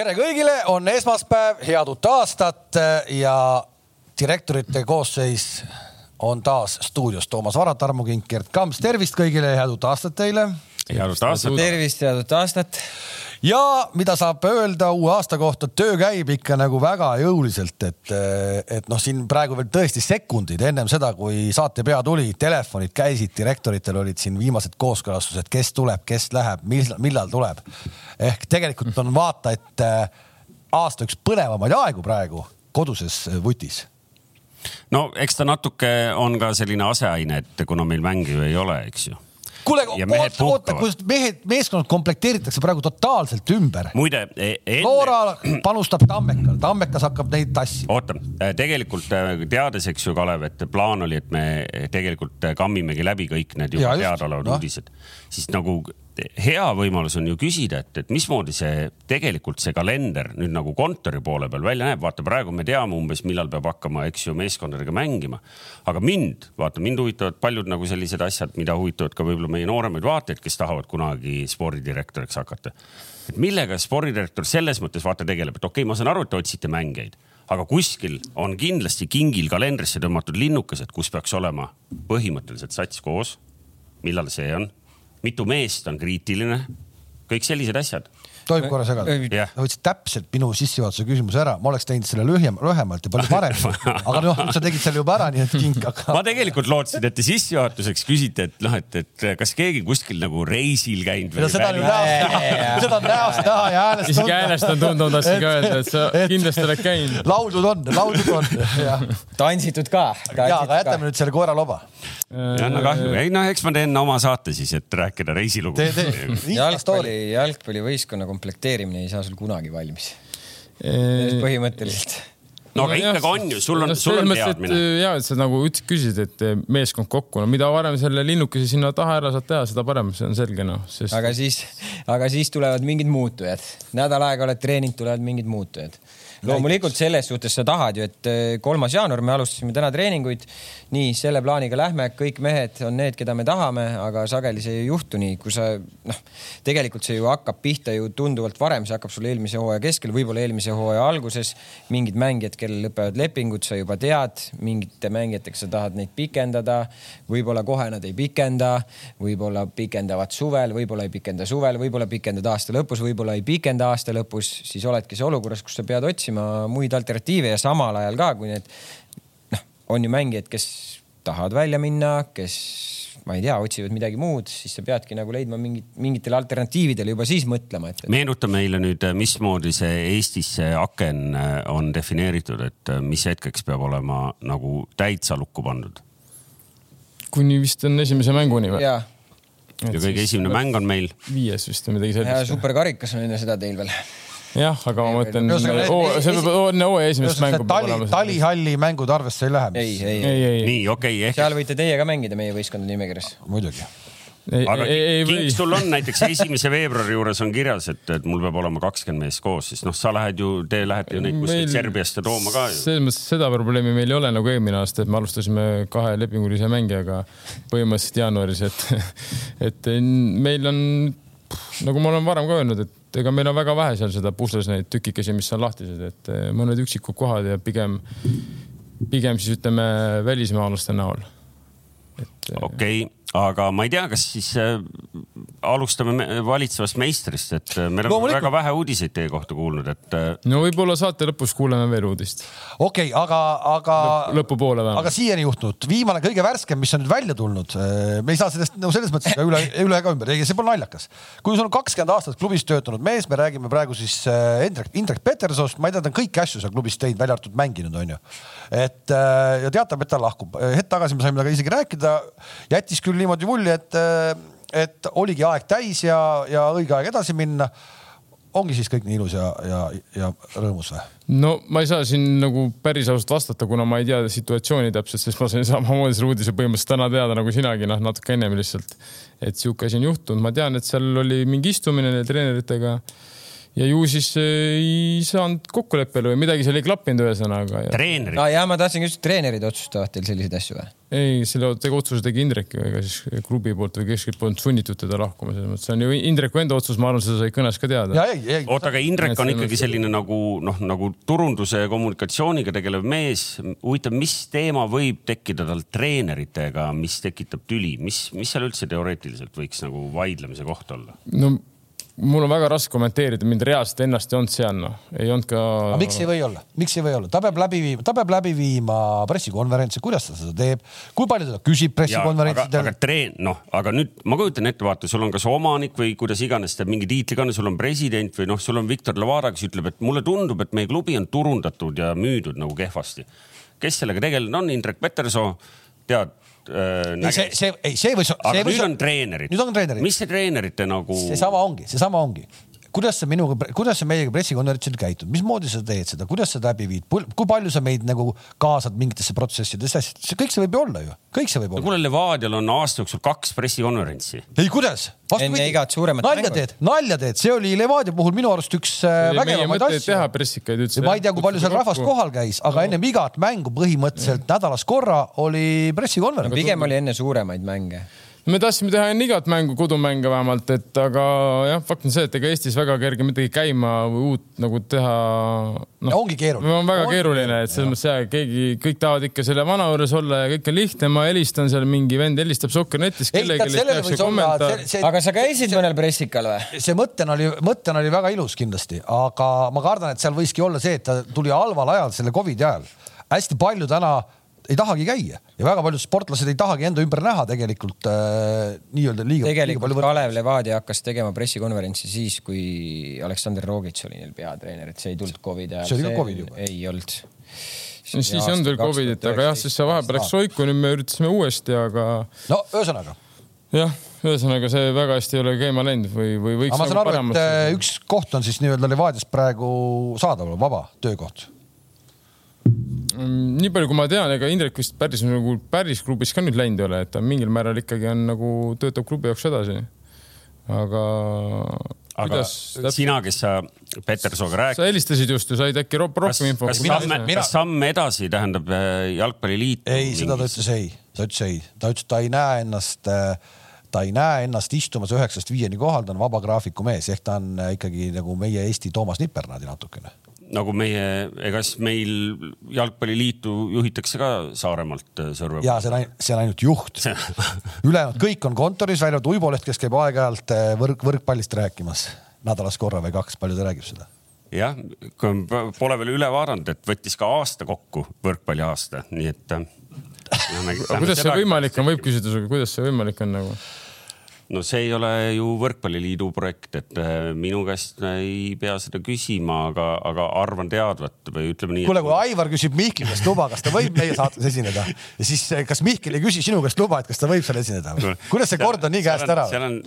tere kõigile, on esmaspäev, head uut aastat ja direktorite koosseis on taas stuudios Toomas Vara, Tarmo Kink, Gerd Kamps, tervist kõigile ja head uut aastat teile. Head aastat. tervist, head uut aastat. Ja mida saab öelda uue aasta kohta, töö käib ikka nagu väga jõuliselt, et, et noh, siin praegu veel tõesti sekundid ennem seda, kui saate pea tuli, telefonid käisid, direktoritel olid siin viimased kooskõlastused, kes tuleb, kes läheb, millal tuleb. ehk tegelikult on vaata, et äh, aasta üks põnevamaid aegu praegu koduses vutis. No eks ta natuke on ka selline aseaine, et kuna meil mänge ju ei ole, eks ju kuule, oota, oota, kus mehed, meeskond komplekteeritakse praegu totaalselt ümber. muide e, enne.... Noora panustab Tammekal, Tammekas hakkab neid tassima. oota, e, tegelikult e, teades, eks ju, Kalev, et plaan oli, et me tegelikult kammimegi läbi kõik need juba teadaolevad no. uudised, siis nagu hea võimalus on ju küsida, et, et mismoodi see tegelikult see kalender nüüd nagu kontori poole peal välja näeb. vaata, praegu me teame umbes, millal peab hakkama, eks ju, meeskondadega mängima. aga mind, vaata, mind huvitavad paljud nagu sellised asjad, mida huvitavad ka võib-olla meie nooremaid vaatajaid, kes tahavad kunagi spordidirektoriks hakata. et millega spordidirektor selles mõttes vaata tegeleb, et okei okay,, ma saan aru, et te otsite mängijaid aga kuskil on kindlasti kingil kalendrisse tõmmatud linnukesed, kus peaks olema põhimõtteliselt sats koos. millal see on? Mitu meest on kriitiline, kõik sellised asjad tohib korra segada? sa võtsid täpselt minu sissejuhatuse küsimuse ära, ma oleks teinud selle lühem, lühemalt ja palju paremini. aga noh, sa tegid selle juba ära, nii et kink aga. ma tegelikult lootsin, et te sissejuhatuseks küsite, et noh, et, et kas keegi kuskil nagu reisil käinud või. seda on ju näost, seda on näost näha ja häälest tunda. isegi häälest on tunda, ma tahtsin ka öelda, et sa et, kindlasti oled käinud. laudud on, laudud on. tantsitud ka. ja, aga jätame nüüd selle koera loba jah, no kahju, ei noh, eks ma teen oma saate siis, et rääkida reisilugu. jalgpalli, jalgpallivõistkonna komplekteerimine ei saa sul kunagi valmis. põhimõtteliselt no aga ikkagi on ju, sul on sul on teadmine. ja, et sa nagu küsisid, et meeskond kokku, no mida varem selle linnukese sinna taha ära saad teha, seda parem, see on selge noh sest.... aga siis, aga siis tulevad mingid muutujad, nädal aega oled treeninud, tulevad mingid muutujad loomulikult selles suhtes sa tahad ju, et eh, kolmas jaanuar, me alustasime täna treeninguid. nii selle plaaniga lähme, kõik mehed on need, keda me tahame, aga sageli see ei juhtu nii, kui sa noh, tegelikult see ju hakkab pihta ju tunduvalt varem, see hakkab sul eelmise hooaja keskel, võib-olla eelmise hooaja alguses. mingid mängijad, kellel lõpevad lepingud, sa juba tead, mingite mängijatega sa tahad neid pikendada. võib-olla kohe nad ei pikenda, võib-olla pikendavad suvel, võib-olla ei pikenda suvel, võib-olla pikendad aasta lõpus, võib-olla ei pikenda aasta lõpus, siis oledki see olukorras, kus sa pead otsima otsima muid alternatiive ja samal ajal ka, kui need noh, on ju mängijad, kes tahavad välja minna, kes ma ei tea, otsivad midagi muud, siis sa peadki nagu leidma mingit, mingitele alternatiividele juba siis mõtlema, et, meenuta meile nüüd, mismoodi see Eestis see aken äh, on defineeritud, et äh, mis hetkeks peab olema nagu täitsa lukku pandud? kuni vist on esimese mänguni või? ja kõige esimene mäng on meil. viies vist või midagi sellist. superkarikas on enne seda teil veel jah, aga ma mõtlen, see peab enne hooaja esimest mängu. tali, talihalli mängud arvesse ei lähe. ei, ei, ei, ei. nii, okei okay,. seal võite teie ka mängida meie võistkondade nimekirjas. muidugi Ei, aga ei, King, sul on näiteks esimese veebruari juures on kirjas, et, et mul peab olema kakskümmend meest koos, siis noh, sa lähed ju, te lähete ju neid kuskilt Serbiast ja tooma ka ju. selles mõttes seda probleemi meil ei ole nagu eelmine aasta, et me alustasime kahe lepingulise mängijaga põhimõtteliselt jaanuaris, et, et meil on nagu ma olen varem ka öelnud, et et ega meil on väga vähe seal seda pusles neid tükikesi, mis on lahtised, et eh, mõned üksikud kohad ja pigem, pigem siis ütleme välismaalaste näol. Eh, okei okay aga ma ei tea, kas siis äh, alustame valitsevast meistrist, et äh, me oleme väga vähe uudiseid teie kohta kuulnud, et äh.... no võib-olla saate lõpus kuuleme veel uudist. okei okay,, aga, aga Lõp. lõpupoole vähemalt. aga siiani juhtunud, viimane kõige värskem, mis on nüüd välja tulnud, äh, me ei saa sellest nagu selles mõttes ka üle, üle ega ümber, see pole naljakas. kui sul on kakskümmend aastat klubis töötanud mees, me räägime praegu siis äh, Indrek, Indrek Petersonist, ma ei tea, ta on kõiki asju seal klubis teinud, välja arvatud mänginud, onju. et ja teatab, et ta lahkub. hetk tagasi me saime temaga isegi rääkida, jättis küll niimoodi mulje, et, et oligi aeg täis ja, ja õige aeg edasi minna ongi siis kõik nii ilus ja, ja, ja rõõmus või? no ma ei saa siin nagu päris ausalt vastata, kuna ma ei tea situatsiooni täpselt, sest ma sain samamoodi selle uudise põhimõtteliselt täna teada nagu sinagi, noh natuke ennem lihtsalt. et sihuke asi on juhtunud, ma tean, et seal oli mingi istumine treeneritega ja ju siis ei saanud kokkuleppele või midagi seal ei klappinud, ühesõnaga. treenerid no,. ja ma tahtsin just, treenerid otsustavad teil selliseid asju või? ei, selle otsuse tegi Indrek ju, ega siis klubi poolt või keskilt polnud sunnitud teda lahkuma, selles mõttes see on ju Indreku enda otsus, ma arvan, seda sai kõnes ka teada. oota, aga Indrek on ikkagi selline nagu noh, nagu turunduse ja kommunikatsiooniga tegelev mees. huvitav, mis teema võib tekkida tal treeneritega, mis tekitab tüli, mis, mis seal üldse teoreetiliselt võiks nagu vaidlemise koht olla? no mul on väga raske kommenteerida, mind reaalselt ennast ei olnud seal, noh, ei olnud ka. miks ei või olla, miks ei või olla, ta peab läbi viima, ta peab läbi viima pressikonverentsi, kuidas ta seda teeb, kui palju ta küsib pressikonverentsidel. aga, aga treen-, noh, aga nüüd ma kujutan ette, vaata, sul on kas omanik või kuidas iganes teeb mingi tiitliga on, sul on president või noh, sul on Viktor Lavada, kes ütleb, et mulle tundub, et meie klubi on turundatud ja müüdud nagu kehvasti. kes sellega tegelenud on, Indrek Petersoo, tead äh,. see, see, ei, see võis. aga nüüd on treenerid. nüüd on treenerid. mis see treenerite nagu? seesama ongi, seesama ongi kuidas sa minuga, kuidas sa meiega pressikonverentsil käitud, mismoodi sa teed seda, kuidas sa läbi viid, kui palju sa meid nagu kaasad mingitesse protsessidesse, see kõik see võib ju olla ju, kõik see võib olla. kuule, Levadial on aasta jooksul kaks pressikonverentsi. ei, kuidas? enne igat suuremat nalja mängu. teed, nalja teed, see oli Levadia puhul minu arust üks äh, vägevamaid asju. teha pressikaid üldse. ma ei tea, kui palju seal rahvast kohal käis, aga ennem igat mängu põhimõtteliselt nädalas korra oli pressikonverents. pigem oli enne suuremaid mänge me tahtsime teha enne igat mängu, kodumänge vähemalt, et aga jah, fakt on see, et ega Eestis väga kerge midagi käima või uut nagu teha no,. ongi keeruline. on väga ongi keeruline, et selles mõttes jah, keegi, kõik tahavad ikka selle vana juures olla ja kõik on lihtne. ma helistan seal, mingi vend helistab Sokkernetis kellelegi. aga sa käisid mõnel pressikal või? see mõttena oli, mõttena oli väga ilus kindlasti, aga ma kardan, et seal võiski olla see, et ta tuli halval ajal, selle Covidi ajal. hästi palju täna ei tahagi käia ja väga paljud sportlased ei tahagi enda ümber näha tegelikult äh, nii-öelda liiga. tegelikult liiga Kalev Levadia hakkas tegema pressikonverentsi siis, kui Aleksandr Rogitš oli neil peatreener, et see ei tulnud Covidi ajal. see oli ka Covid juba? ei olnud. no siis ei olnud veel Covidit, aga jah, siis see vahepeal läks soiku, nüüd me üritasime uuesti, aga. no ühesõnaga. jah, ühesõnaga see väga hästi ei ole käima läinud või, või võiks. aga ma saan nagu aru, et äh, üks koht on siis nii-öelda Levadias praegu saadaval, vaba töökoht nii palju, kui ma tean, ega Indrek vist päris nagu päris klubis ka nüüd läinud ei ole, et ta mingil määral ikkagi on nagu töötab klubi jaoks edasi. aga. aga kuidas, sina, kes sa Petersooga rääkisid. sa helistasid just ju, said äkki rohkem info. kas samm, kas samm edasi tähendab äh, jalgpalliliit? ei, seda ta ütles ei, ta ütles ei, ta ütles, ta ei näe ennast äh, ta ei näe ennast istumas üheksast viieni kohal, ta on vaba graafiku mees, ehk ta on äh, ikkagi nagu meie Eesti Toomas Nipernaadi natukene nagu meie, ega siis meil jalgpalliliitu juhitakse ka Saaremaalt äh, Sõrve. ja see on ainult, see on ainult juht ülejäänud kõik on kontoris, välja arvatud Uibo Leht, kes käib aeg-ajalt äh, võrk, võrkpallist rääkimas nädalas korra või kaks, palju ta räägib seda? jah, pole veel üle vaadanud, et võttis ka aasta kokku, võrkpalliaasta, nii et. Äh, kuidas see võimalik on, võib küsida sinuga, kuidas see võimalik on nagu? No see ei ole ju Võrkpalliliidu projekt, et äh, minu käest ei pea seda küsima, aga, aga arvan teadvat või ütleme nii. kuule, kui Aivar küsib Mihkli käest luba, kas ta võib meie saates esineda ja siis äh, kas Mihkel ei küsi sinu käest luba, et kas ta võib seal esineda? kuidas see kord on nii käest ära? seal on,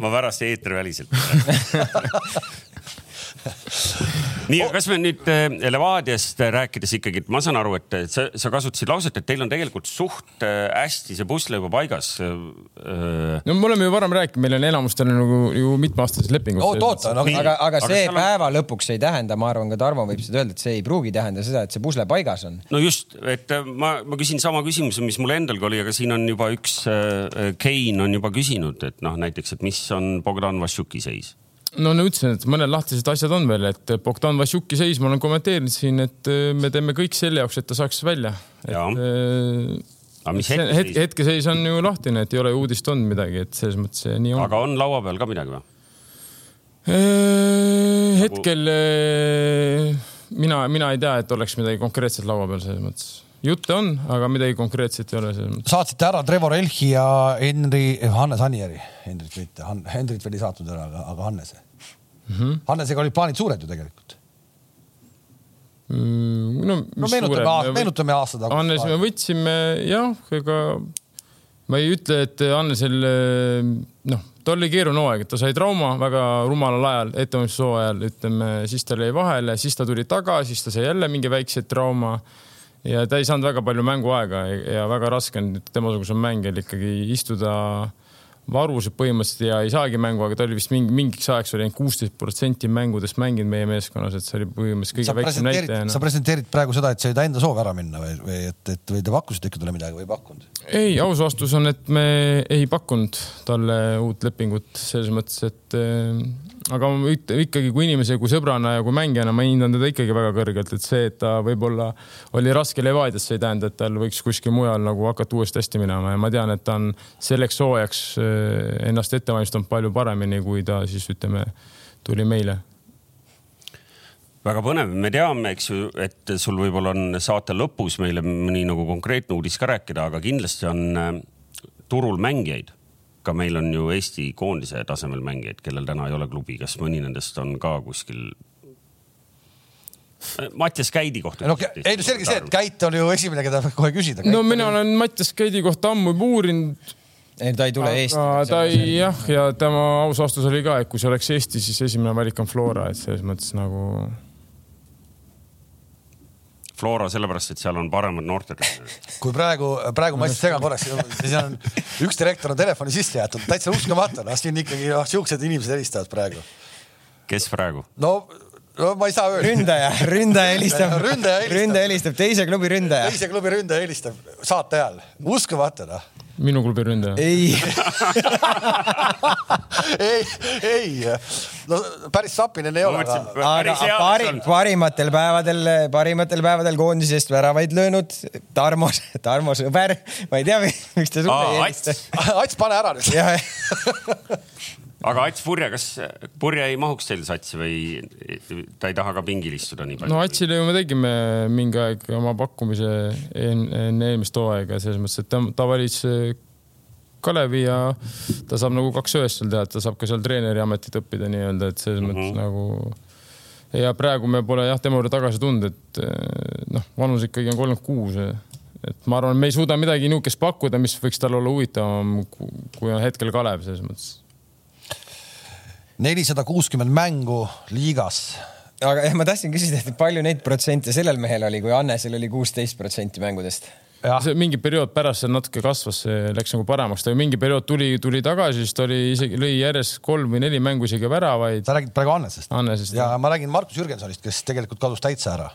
ma pärast eetriväliselt nii, kas me nüüd äh, Levadiast rääkides ikkagi, ma saan aru, et sa, sa kasutasid lauset, et teil on tegelikult suht äh, hästi see pusle juba paigas. Äh, no me oleme ju varem rääkinud, meil on enamustel nagu ju mitmeaastased lepingud. oot, oot, no, aga, aga see aga päeva on... lõpuks ei tähenda, ma arvan, ka Tarmo võib seda öelda, et see ei pruugi tähenda seda, et see pusle paigas on. no just, et ma, ma küsin sama küsimuse, mis mul endalgi oli, aga siin on juba üks äh,, Kein on juba küsinud, et noh, näiteks, et mis on Bogdan Vassiuki seis no ma ütlesin, et mõned lahtised asjad on veel, et Bogdan Vassiuki seis, ma olen kommenteerinud siin, et äh, me teeme kõik selle jaoks, et ta saaks välja. Äh, aga mis hetkeseis? hetke, hetkeseis on ju lahtine, et ei ole uudist olnud midagi, et selles mõttes nii on. aga on laua peal ka midagi või? Äh, hetkel mina, mina ei tea, et oleks midagi konkreetset laua peal selles mõttes jutte on, aga midagi konkreetset ei ole selles mõttes. saatsite ära Trevor Elchi ja Henri, Hannes Anieri, Hendrit mitte, Hendrit veel ei saatnud ära, aga, Hannese mm. -hmm. Hannesega olid plaanid suured ju tegelikult mm,. no, no meenutame, aasta, meenutame aasta tagasi. Hannes me võtsime jah, ega ma ei ütle, et Hannesel noh, tal oli keeruline hooaeg, et ta sai trauma väga rumalal ajal, ettevalmistushooajal, ütleme, siis tal jäi vahele, siis ta tuli tagasi, siis ta sai jälle mingi väikse trauma ja ta ei saanud väga palju mänguaega ja väga raske on temasugusel mängijal ikkagi istuda varusid põhimõtteliselt ja ei saagi mängu, aga ta oli vist mingi, mingiks ajaks oli ainult kuusteist protsenti mängudest mänginud meie meeskonnas, et see oli põhimõtteliselt kõige väiksem näitaja. sa presenteerid praegu seda, et sa ei ta enda soov ära minna või, või et, et või te pakkusite ikka talle midagi või ei pakkunud? ei, aus vastus on, et me ei pakkunud talle uut lepingut selles mõttes, et aga ikkagi kui inimese, kui sõbrana ja kui mängijana ma hindan teda ikkagi väga kõrgelt, et see, et ta võib-olla oli raske Levadias, see ei tähenda, et tal võiks kuskil mujal nagu hakata uuesti hästi minema. Ja ma tean, et ta on selleks hooajaks eh, ennast ette valmistanud palju paremini, kui ta siis ütleme, tuli meile. Väga põnev, me teame, eks ju, et sul võib-olla on saate lõpus meile mõni nagu konkreetne uudis ka rääkida, aga kindlasti on eh, turul mängijaid ka meil on ju Eesti koondise tasemel mängijaid, kellel täna ei ole klubi, kas mõni nendest on ka kuskil? Mattias Käidi kohta. no ei no selge see, et Käit on ju esimene, keda kohe küsida. no mina olen Mattias Käidi kohta ammu juba uurinud. ei, ta ei tule Eesti. ta ei jah, ja tema aus vastus oli ka, et kui see oleks Eesti, siis esimene valik on Flora, et selles mõttes nagu Flora sellepärast, et seal on paremad noortetreenerid. kui praegu, praegu ma lihtsalt segan korraks, siis on üks direktor on telefoni sisse jäetud, täitsa uskumatu, noh siin ikkagi noh, siuksed inimesed helistavad praegu. kes praegu? no no ma ei saa öelda. ründaja, ründaja helistab ründaja helistab, ründaja helistab, teise klubi ründaja. teise klubi ründaja helistab saate ajal, uskumatu noh minu klubi ründaja. ei ei, ei, no päris sapinen ei ole. aga pari, parimatel päevadel, parimatel päevadel koondise eest väravaid löönud Tarmo, Tarmo sõber, ma ei tea, miks te sulle ei helista. Ats, pane ära nüüd aga Ats Purje, kas Purje ei mahuks teil satsi või ta ei taha ka pingil istuda nii palju? no Atsile ju me tegime mingi aeg oma pakkumise enne eelmist hooaega selles mõttes, et ta, ta valis Kalevi ja ta saab nagu kaks ühest seal teha, et ta saab ka seal treeneri ametit õppida nii-öelda, et selles mm -hmm. mõttes nagu ja praegu me pole jah tema juurde tagasi tulnud, et noh, vanus ikkagi on kolmkümmend kuus. et ma arvan, me ei suuda midagi niisugust pakkuda, mis võiks tal olla huvitavam, kui on hetkel Kalev selles mõttes nelisada kuuskümmend mängu liigas. aga jah, ma tahtsin küsida, et palju neid protsente sellel mehel oli, kui Annesel oli kuusteist protsenti mängudest? see mingi periood pärast seal natuke kasvas, see läks nagu paremaks, ta mingi periood tuli, tuli tagasi, siis ta oli isegi lõi järjest kolm või neli mängu isegi väravaid. sa räägid praegu Annesest? Annesest. ja ma räägin Markus Jürgensonist, kes tegelikult kadus täitsa ära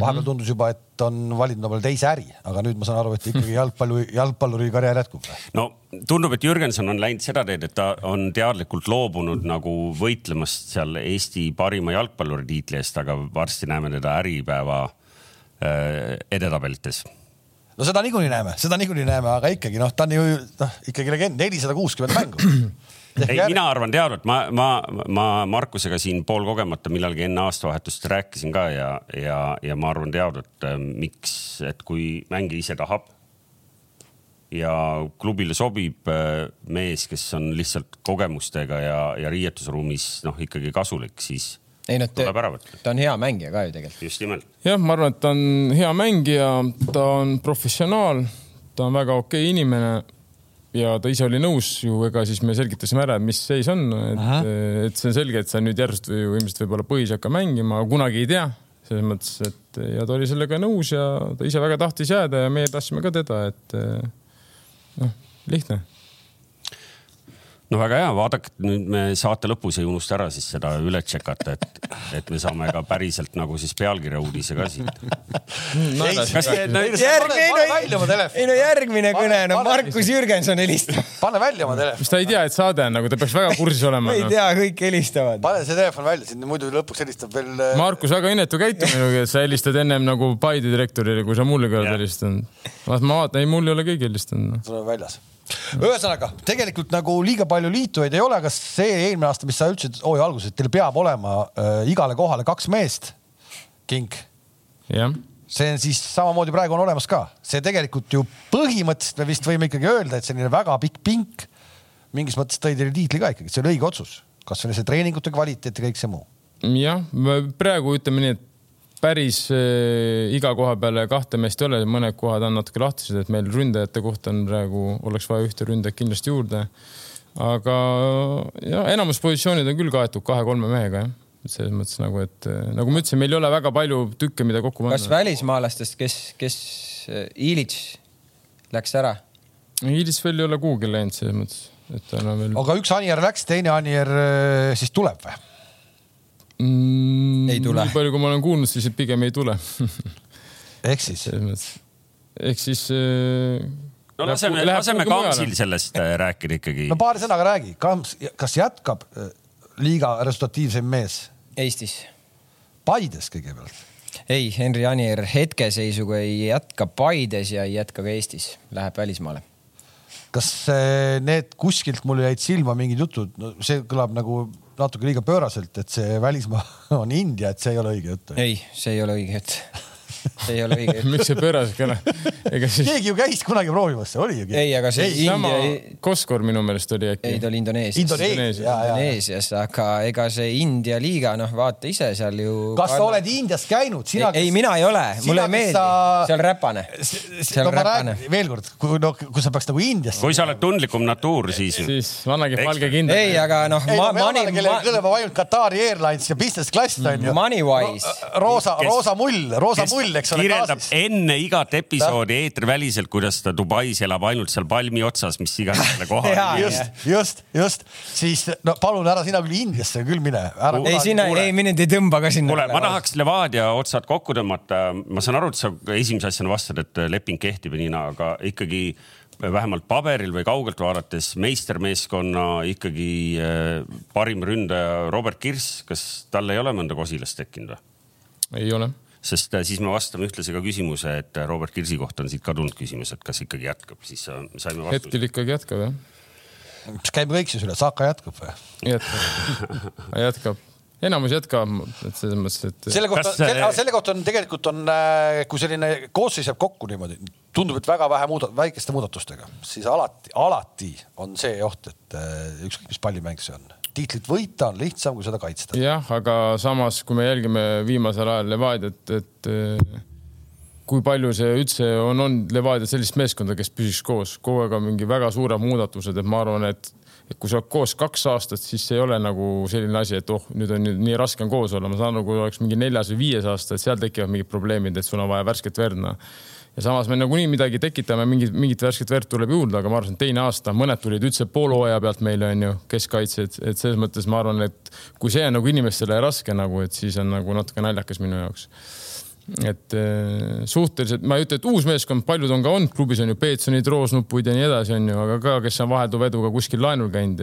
vahepeal tundus juba, et on valinud omale teise äri, aga nüüd ma saan aru, et ikkagi jalgpallu, jalgpalluri karjäär jätkub. no tundub, et Jürgenson on läinud seda teed, et ta on teadlikult loobunud nagu võitlemast seal Eesti parima jalgpalluri tiitli eest, aga varsti näeme teda Äripäeva äh, edetabelites. No seda niikuinii näeme, seda niikuinii näeme, aga ikkagi noh, ta on ju noh, ikkagi legend, nelisada kuuskümmend mängu ei, mina arvan teadvalt, ma, ma, ma Markusega siin poolkogemata millalgi enne aastavahetust rääkisin ka ja, ja, ja ma arvan teadvalt, äh, miks, et kui mängija ise tahab ja klubile sobib äh, mees, kes on lihtsalt kogemustega ja, ja riietusruumis noh, ikkagi kasulik, siis ei no ta, ta on hea mängija ka ju tegelikult. just nimelt. jah, ma arvan, et ta on hea mängija, ta on professionaal, ta on väga okei okay inimene ja ta ise oli nõus ju, ega siis me selgitasime ära, mis seis on, et, et see on selge, et sa nüüd järsku ju ilmselt võib-olla põhis ei hakka mängima, kunagi ei tea. Selles mõttes, et ja ta oli sellega nõus ja ta ise väga tahtis jääda ja meie tahtsime ka teda, et noh, lihtne no väga hea, vaadake nüüd me saate lõpus ei unusta ära siis seda üle tšekata, et, et me saame ka päriselt nagu siis pealkirja uudise ka siit no,. ei no järgmine kõne, no Markus Jürgenson helistab. pane välja oma telefon. mis ta ei tea, et saade on nagu, ta peaks väga kursis olema. ei tea, kõik helistavad. pane see telefon välja, siin muidu lõpuks helistab veel. Äh, Markus, väga inetu käitumine, et sa helistad ennem nagu Paide direktorile, kui sa mulle ka oled helistanud. ma vaatan, ei mul ei ole keegi helistanud. sul on väljas ühesõnaga tegelikult nagu liiga palju liitujaid ei ole, kas see eelmine aasta, mis sa ütlesid hooaja alguses, et teil peab olema äh, igale kohale kaks meest, kink? jah see on siis samamoodi praegu on olemas ka, see tegelikult ju põhimõtteliselt me vist võime ikkagi öelda, et selline väga pikk pink mingis mõttes tõi teile tiitli ka ikkagi, see oli õige otsus, kasvõi see treeningute kvaliteet ja kõik see muu. jah, praegu ütleme nii, et päris äh, iga koha peale kahte meest ei ole, mõned kohad on natuke lahtised, et meil ründajate kohta on praegu, oleks vaja ühte ründajat kindlasti juurde. aga ja enamus positsioonid on küll kaetud kahe-kolme mehega jah selles mõttes nagu, et äh, nagu ma ütlesin, meil ei ole väga palju tükke, mida kokku panna. kas välismaalastest, kes, kes Ilits läks ära? Ilits veel ei ole kuhugi läinud selles mõttes, et tal on veel. aga üks Anier läks, teine Anier äh, siis tuleb või mm,? ei tule. nii palju, kui ma olen kuulnud, siis pigem ei tule ehk siis? ehk siis äh, no laseme, laseme Kamsil sellest äh, rääkida ikkagi. no paari sõnaga räägi, Kams, kas jätkab äh, liiga resultatiivsem mees? Eestis. Paides kõigepealt ei, Henri Anier hetkeseisuga ei jätka Paides ja ei jätka ka Eestis, läheb välismaale. Kas äh, need kuskilt mul jäid silma mingid jutud, no see kõlab nagu natuke liiga pööraselt, et see välismaa on India, et see ei ole õige jutt? ei, see ei ole õige jutt ei ole õige miks see pööras kõne? ega siis. keegi ju käis kunagi proovimas, oli ju. ei, aga see ei, India. Koskor minu meelest oli äkki. ei, ta oli Indoneesias. Indoneesias, aga ega see India liiga, noh, vaata ise seal ju. kas sa oled Indias käinud, sina? ei, ei, mina ei ole, mulle ei meeldi sa..., seal räpane. seal no, räpane. veel kord, kui no, kui sa peaks nagu Indiasse. kui sa oled tundlikum natuur, siis. siis vannagi valge kindel. ei, aga noh. ei, no me oleme, kellel kõlbab ainult Katari Airlines ja business class on ju. Money-wise. roosa, roosa mull, roosa mull, eks ole. kirjeldab enne igat episoodi eetriväliselt, kuidas ta Dubais elab ainult seal palmi otsas, mis iganes selle koha on. just, just, just, siis no palun ära sina küll Indiasse küll mine. ei, sina, ei mind ei tõmba ka sinna. kuule, ma tahaks Levadia otsad kokku tõmmata. ma saan aru, et sa esimese asjana vastad, et leping kehtib ja nii, aga ikkagi vähemalt paberil või kaugelt vaadates meistermeeskonna ikkagi äh, parim ründaja Robert Kirss, kas tal ei ole mõnda kosilast tekkinud või? ei ole sest äh, siis me vastame ühtlasi ka küsimuse, et äh, Robert Kirsi kohta on siit ka tulnud küsimus, et kas ikkagi jätkab, siis äh, saime vastuse. hetkel ikkagi jätkab jah. mis käime kõik siis üle, Saka jätkab või? jätkab, jätkab enamus jätkab, et selles mõttes, et. selle kohta, selle, selle kohta on tegelikult on, kui selline koosseis jääb kokku niimoodi, tundub, et väga vähe muuda-, väikeste muudatustega, siis alati, alati on see oht, et ükskõik mis pallimäng see on tiitlit võita on lihtsam kui seda kaitsta. jah, aga samas, kui me jälgime viimasel ajal Levadiat, et eh, kui palju see üldse on olnud Levadia sellist meeskonda, kes püsiks koos, kogu aeg on mingi väga suured muudatused, et ma arvan, et et kui sa oled koos kaks aastat, siis ei ole nagu selline asi, et oh, nüüd on nii raske on koos olla, ma saan aru, kui oleks mingi neljas või viies aasta, et seal tekivad mingid probleemid, et sul on vaja värsket verd, noh ja samas me nagunii midagi tekitame, mingit, mingit värsket verd tuleb juurde, aga ma arvan, teine aasta, mõned tulid üldse poolhooaja pealt meile onju, keskkaitsjad, et selles mõttes ma arvan, et kui see on nagu inimestele raske nagu, et siis on nagu natuke naljakas minu jaoks et äh, suhteliselt, ma ei ütle, et uus meeskond, paljud on ka olnud, klubis on ju Peetsonid, Roosnupuid ja nii edasi, on ju, aga ka, kes on vahelduva eduga kuskil laenul käinud.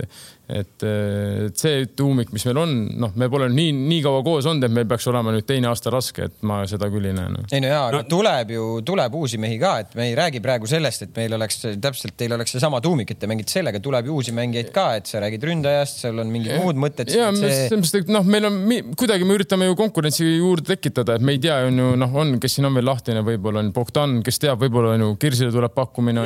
et, äh, et see tuumik, mis meil on, noh, me pole nii, nii kaua koos olnud, et meil peaks olema nüüd teine aasta raske, et ma seda küll ei näe no.. ei no jaa, aga no, tuleb ju, tuleb uusi mehi ka, et me ei räägi praegu sellest, et meil oleks täpselt, teil oleks seesama tuumik, et te mängite sellega, tuleb ju uusi mängijaid ka, et sa räägid ründajast, seal on mingid ja, muud mõtted. ja see... selles mõttes, et noh, meil on, kuidagi me üritame ju konkurentsi juurde tekitada, et me ei tea, on ju noh, on, kes siin on veel lahtine, võib-olla on Bogdan, kes teab, võib-olla on ju Kirsile tuleb pakkumine.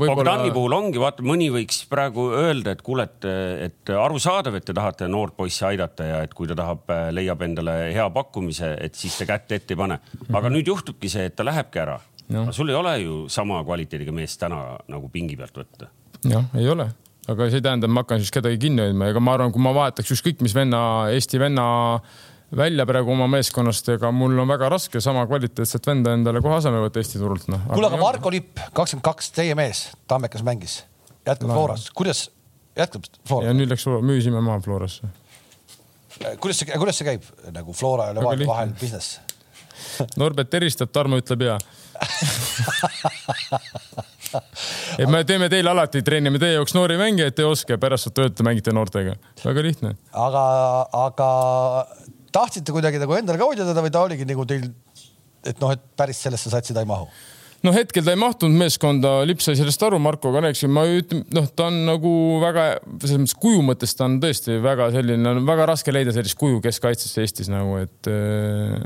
Bogdani puhul ongi, vaata, mõni võiks praegu öelda, et kuule, et, et arusaadav, et te tahate noort poissi aidata ja et kui ta tahab, leiab endale hea pakkumise, et siis te kätt ette ei pane. aga nüüd juhtubki see, et ta lähebki ära no.. sul ei ole ju sama kvaliteediga meest täna nagu pingi pealt võtta. jah, ei ole aga see ei tähenda, et ma hakkan siis kedagi kinni hoidma, ega ma arvan, kui ma vahetaks ükskõik mis venna, Eesti venna välja praegu oma meeskonnast, ega mul on väga raske sama kvaliteetset venda endale kohe asemele võtta Eesti turult no.. kuule, aga Marko Lipp, kakskümmend kaks, teie mees, Tammekas mängis, jätkab no. Floras, kuidas jätkab Flora? ja nüüd läks, müüsime maha Florasse. kuidas see, kuidas see käib nagu Flora ja Levadia vahel business? Norbert eristab, Tarmo ütleb ja et me teeme teile alati, treenime teie jaoks noori mängijaid, te ei oska, pärast saate öelda, mängite noortega. väga lihtne. aga, aga tahtsite kuidagi nagu endale ka hoida teda või ta oligi nagu teil, et noh, et päris sellesse satsi ta ei mahu? no hetkel ta ei mahtunud meeskonda, Lips sai sellest aru, Markoga rääkisin, ma ütlen, noh, ta on nagu väga, selles mõttes kuju mõttes ta on tõesti väga selline, väga raske leida sellist kuju keskkaitsesse Eestis nagu, et äh,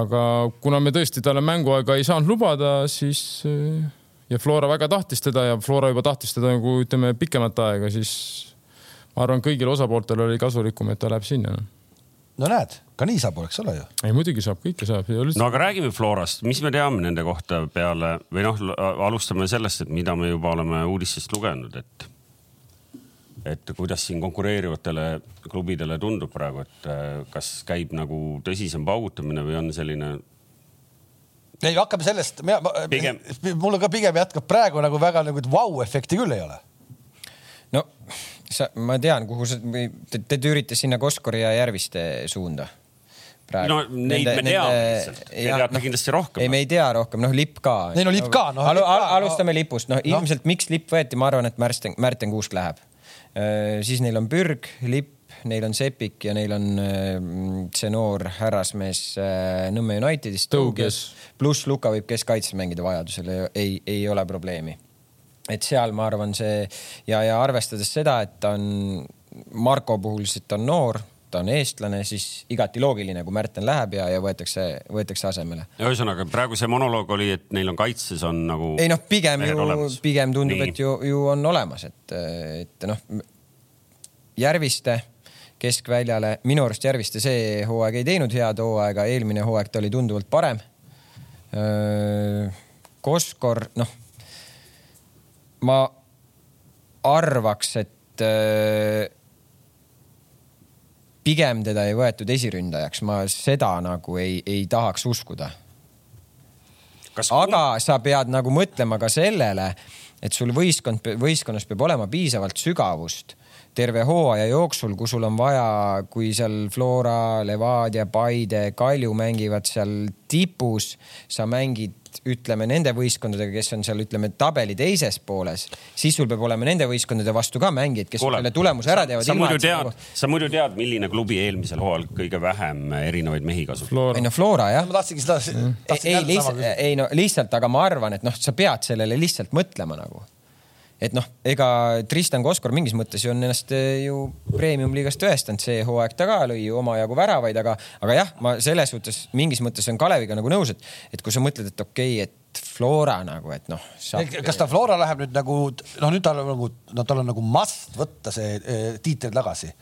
aga kuna me tõesti talle mänguaega ei saanud lubada, siis äh, ja Flora väga tahtis teda ja Flora juba tahtis teda nagu ütleme pikemat aega, siis ma arvan, kõigil osapooltel oli kasulikum, et ta läheb sinna no no näed, ka nii saab, eks ole ju. ei muidugi saab, kõike saab. no aga räägime Florast, mis me teame nende kohta peale või noh, alustame sellest, et mida me juba oleme uudistest lugenud, et et kuidas siin konkureerivatele klubidele tundub praegu, et äh, kas käib nagu tõsisem paugutamine või on selline ei, hakkame sellest, mulle ka pigem jätkab praegu nagu väga nagu vau-efekti küll ei ole no sa, ma tean, kuhu sa, te, te tüürite sinna Koskori ja Järviste suunda praegu. no neid nende, me teame lihtsalt, te teate no, kindlasti rohkem. ei, me ei tea rohkem, noh lipp ka. Neil on lipp ka, noh. Alu, al, alustame no. lipust, noh no. ilmselt miks lipp võeti, ma arvan, et Märten, Märten Kuusk läheb. siis neil on pürg, lipp, neil on Sepik ja neil on see noor härrasmees Nõmme Unitedist. pluss Luka võib keskkaitses mängida vajadusel, ei, ei ole probleemi. Et seal ma arvan, see ja, ja arvestades seda, et ta on Marko puhul, ta on noor ta on eestlane, siis igati loogiline, kui Märten läheb ja, ja võetakse, võetakse asemele. ühesõnaga praegu see monoloog oli, et neil on kaitses on nagu. ei noh, pigem ju, pigem tundub, et ju, ju on olemas, et, et noh, Järviste keskväljale, minu arust Järviste see hooaeg ei teinud head hooaega, eelmine hooaeg ta oli tunduvalt parem. Koskor, noh, ma arvaks, et pigem teda ei võetud esiründajaks, ma seda nagu ei, ei tahaks uskuda. aga sa pead nagu mõtlema ka sellele, et sul võistkond, võistkonnas peab olema piisavalt sügavust terve hooaja jooksul, kui sul on vaja, kui seal Flora, Levadia, Paide, Kalju mängivad seal tipus, sa mängid ütleme nende võistkondadega, kes on seal, ütleme tabeli teises pooles, siis sul peab olema nende võistkondade vastu ka mängijaid, kes Kuule, selle tulemuse ära teevad. sa muidu tead sa muidu tead, milline klubi eelmisel hooajal kõige vähem erinevaid mehi kasutab? ei no Flora jah. ma tahtsingi seda mm.. ei, lihtsalt, ei no lihtsalt, aga ma arvan, et noh, sa pead sellele lihtsalt mõtlema nagu et noh, ega Tristan Koskor mingis mõttes ju on ennast eh, ju premium-liigas tõestanud, see hooaeg ta ka lõi ju omajagu väravaid, aga, aga jah, ma selles suhtes mingis mõttes olen Kaleviga nagu nõus, et, et kui sa mõtled, et okei okay,, et Flora nagu, et noh saab.... kas ta Flora läheb nüüd nagu noh, nüüd tal on nagu, no tal on nagu must võtta see eh, tiitel tagasi.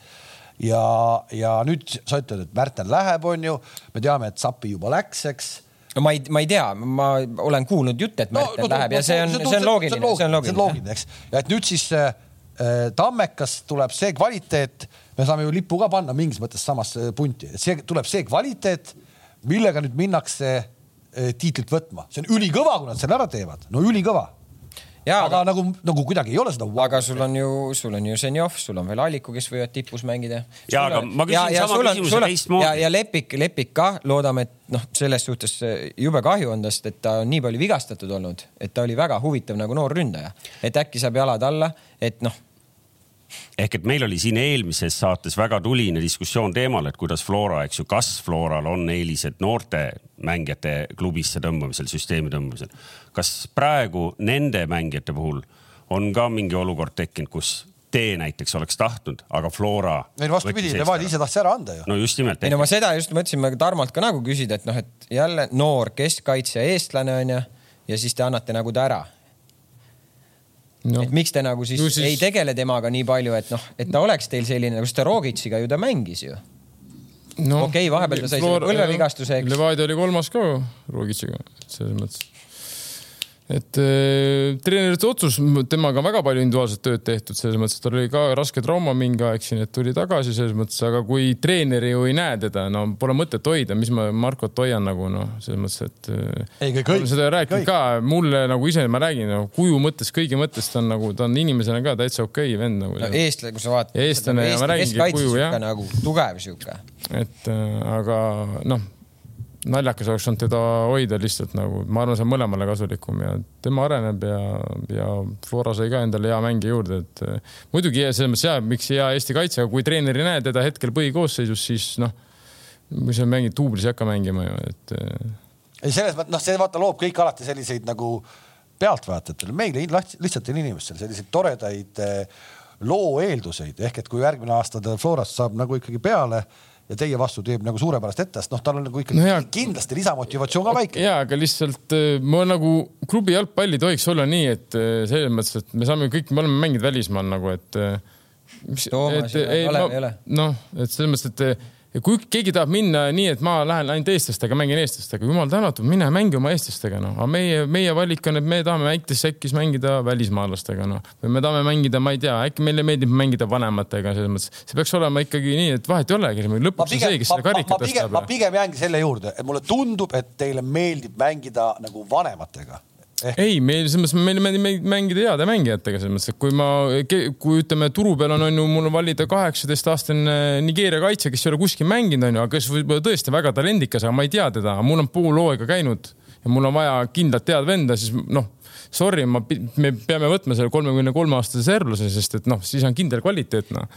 Ja, ja nüüd sa ütled, et Märten läheb, onju, me teame, et Sappi juba läks, eks no ma ei, ma ei tea, ma olen kuulnud jutte, et Märten no, no, läheb ja see on, see on loogiline, see on loogiline. loogiline, eks. ja et nüüd siis äh, Tammekas tuleb see kvaliteet, me saame ju lipu ka panna mingis mõttes samasse punti, et see tuleb see kvaliteet, millega nüüd minnakse äh, tiitlit võtma, see on ülikõva, kui nad selle ära teevad, no ülikõva Ja, aga, aga nagu, nagu kuidagi ei ole seda. aga sul on ju, sul on ju Zenjov, sul on veel Alliku, kes võivad tipus mängida. ja, aga ma küsin ja, ja sama küsimuse teistmoodi. ja, ja Lepik, Lepik ka, loodame, et noh, selles suhtes jube kahju on tast, et ta on nii palju vigastatud olnud, et ta oli väga huvitav nagu noor ründaja, et äkki saab jalad alla, et noh ehk et meil oli siin eelmises saates väga tuline diskussioon teemal, et kuidas Flora, eks ju, kas Floral on eelised noorte mängijate klubisse tõmbamisel, süsteemi tõmbamisel. kas praegu nende mängijate puhul on ka mingi olukord tekkinud, kus te näiteks oleks tahtnud, aga Flora. ei no vastupidi, Levadia ise tahtis ära anda ju. no just nimelt. ei no ma seda just mõtlesin, ma Tarmolt ka nagu küsida, et noh, et jälle noor keskkaitsja, eestlane on ju, ja siis te annate nagu ta ära no.. et miks te nagu siis, siis ei tegele temaga nii palju, et noh, et ta oleks teil selline, nagu sest ta Rogitsiga ju ta mängis ju no,. okei okay,, vahepeal ta sai selle põlvevigastuse. Levadia oli kolmas ka Rogitsiga, selles mõttes et äh, treenerite otsus, temaga on väga palju individuaalset tööd tehtud, selles mõttes, et tal oli ka raske trauma mingi aeg siin, et tuli tagasi selles mõttes, aga kui treener ju ei näe teda, no pole mõtet hoida, mis ma Markot hoian nagu noh, selles mõttes, et. ei, kõik õige. seda rääkinud kõik. ka, mulle nagu ise ma räägin no, kuju mõttes, kõigi mõttes ta on nagu, ta on inimesena ka täitsa okei okay, vend nagu no,. eestlane, kui sa vaatad. eestlane ma räägingi kuju jah. nagu tugev sihuke. et äh, aga noh naljakas oleks olnud teda hoida lihtsalt nagu, ma arvan, see on mõlemale kasulikum ja tema areneb ja, ja Flora sai ka endale hea mängija juurde, et eh, muidugi selles mõttes hea, miks hea Eesti kaitse, aga kui treener ei näe teda hetkel põhikoosseisus, siis noh, kui sa mängid duublis ei hakka mängima ju, et. Eh. ei, selles mõttes, noh, see vaata loob kõik alati selliseid nagu pealtvaatajatele, meile lihtsatele inimestele selliseid toredaid eh, loo eelduseid ehk et kui järgmine aasta ta Florast saab nagu ikkagi peale ja teie vastu teeb nagu suurepärast ette, sest noh, tal on nagu ikkagi no kindlasti lisamotivatsioon ka väike. ja, aga lihtsalt äh, ma nagu klubi jalgpall ei tohiks olla nii, et äh, selles mõttes, et me saame kõik, me oleme mänginud välismaal nagu, et. Äh, Toomas ja Kalev ei ole. noh, et selles mõttes, et ja kui keegi tahab minna nii, et ma lähen ainult eestlastega, mängin eestlastega, jumal tänatud, mine mängi oma eestlastega, noh. aga meie, meie valik on, et me tahame väikses säkis mängida välismaalastega, noh. või me tahame mängida, ma ei tea, äkki meile meeldib mängida vanematega, selles mõttes. see peaks olema ikkagi nii, et vahet ei olegi, lõpuks on see, kes seda karikat tõstab. ma pigem jäängi selle juurde, et mulle tundub, et teile meeldib mängida nagu vanematega ei, meil selles mõttes, meil meeldib mängida heade mängijatega selles mõttes, et kui ma, kui ütleme, turu peal on, on ju mul valida kaheksateistaastane Nigeeria kaitse, kes ei ole kuskil mänginud, on ju, aga kes võib-olla tõesti väga talendikas, aga ma ei tea teda, mul on pool hooaega käinud ja mul on vaja kindlat head venda, siis noh sorry, ma, me peame võtma selle kolmekümne kolme aastase serbluse, sest et noh, siis on kindel kvaliteet noh.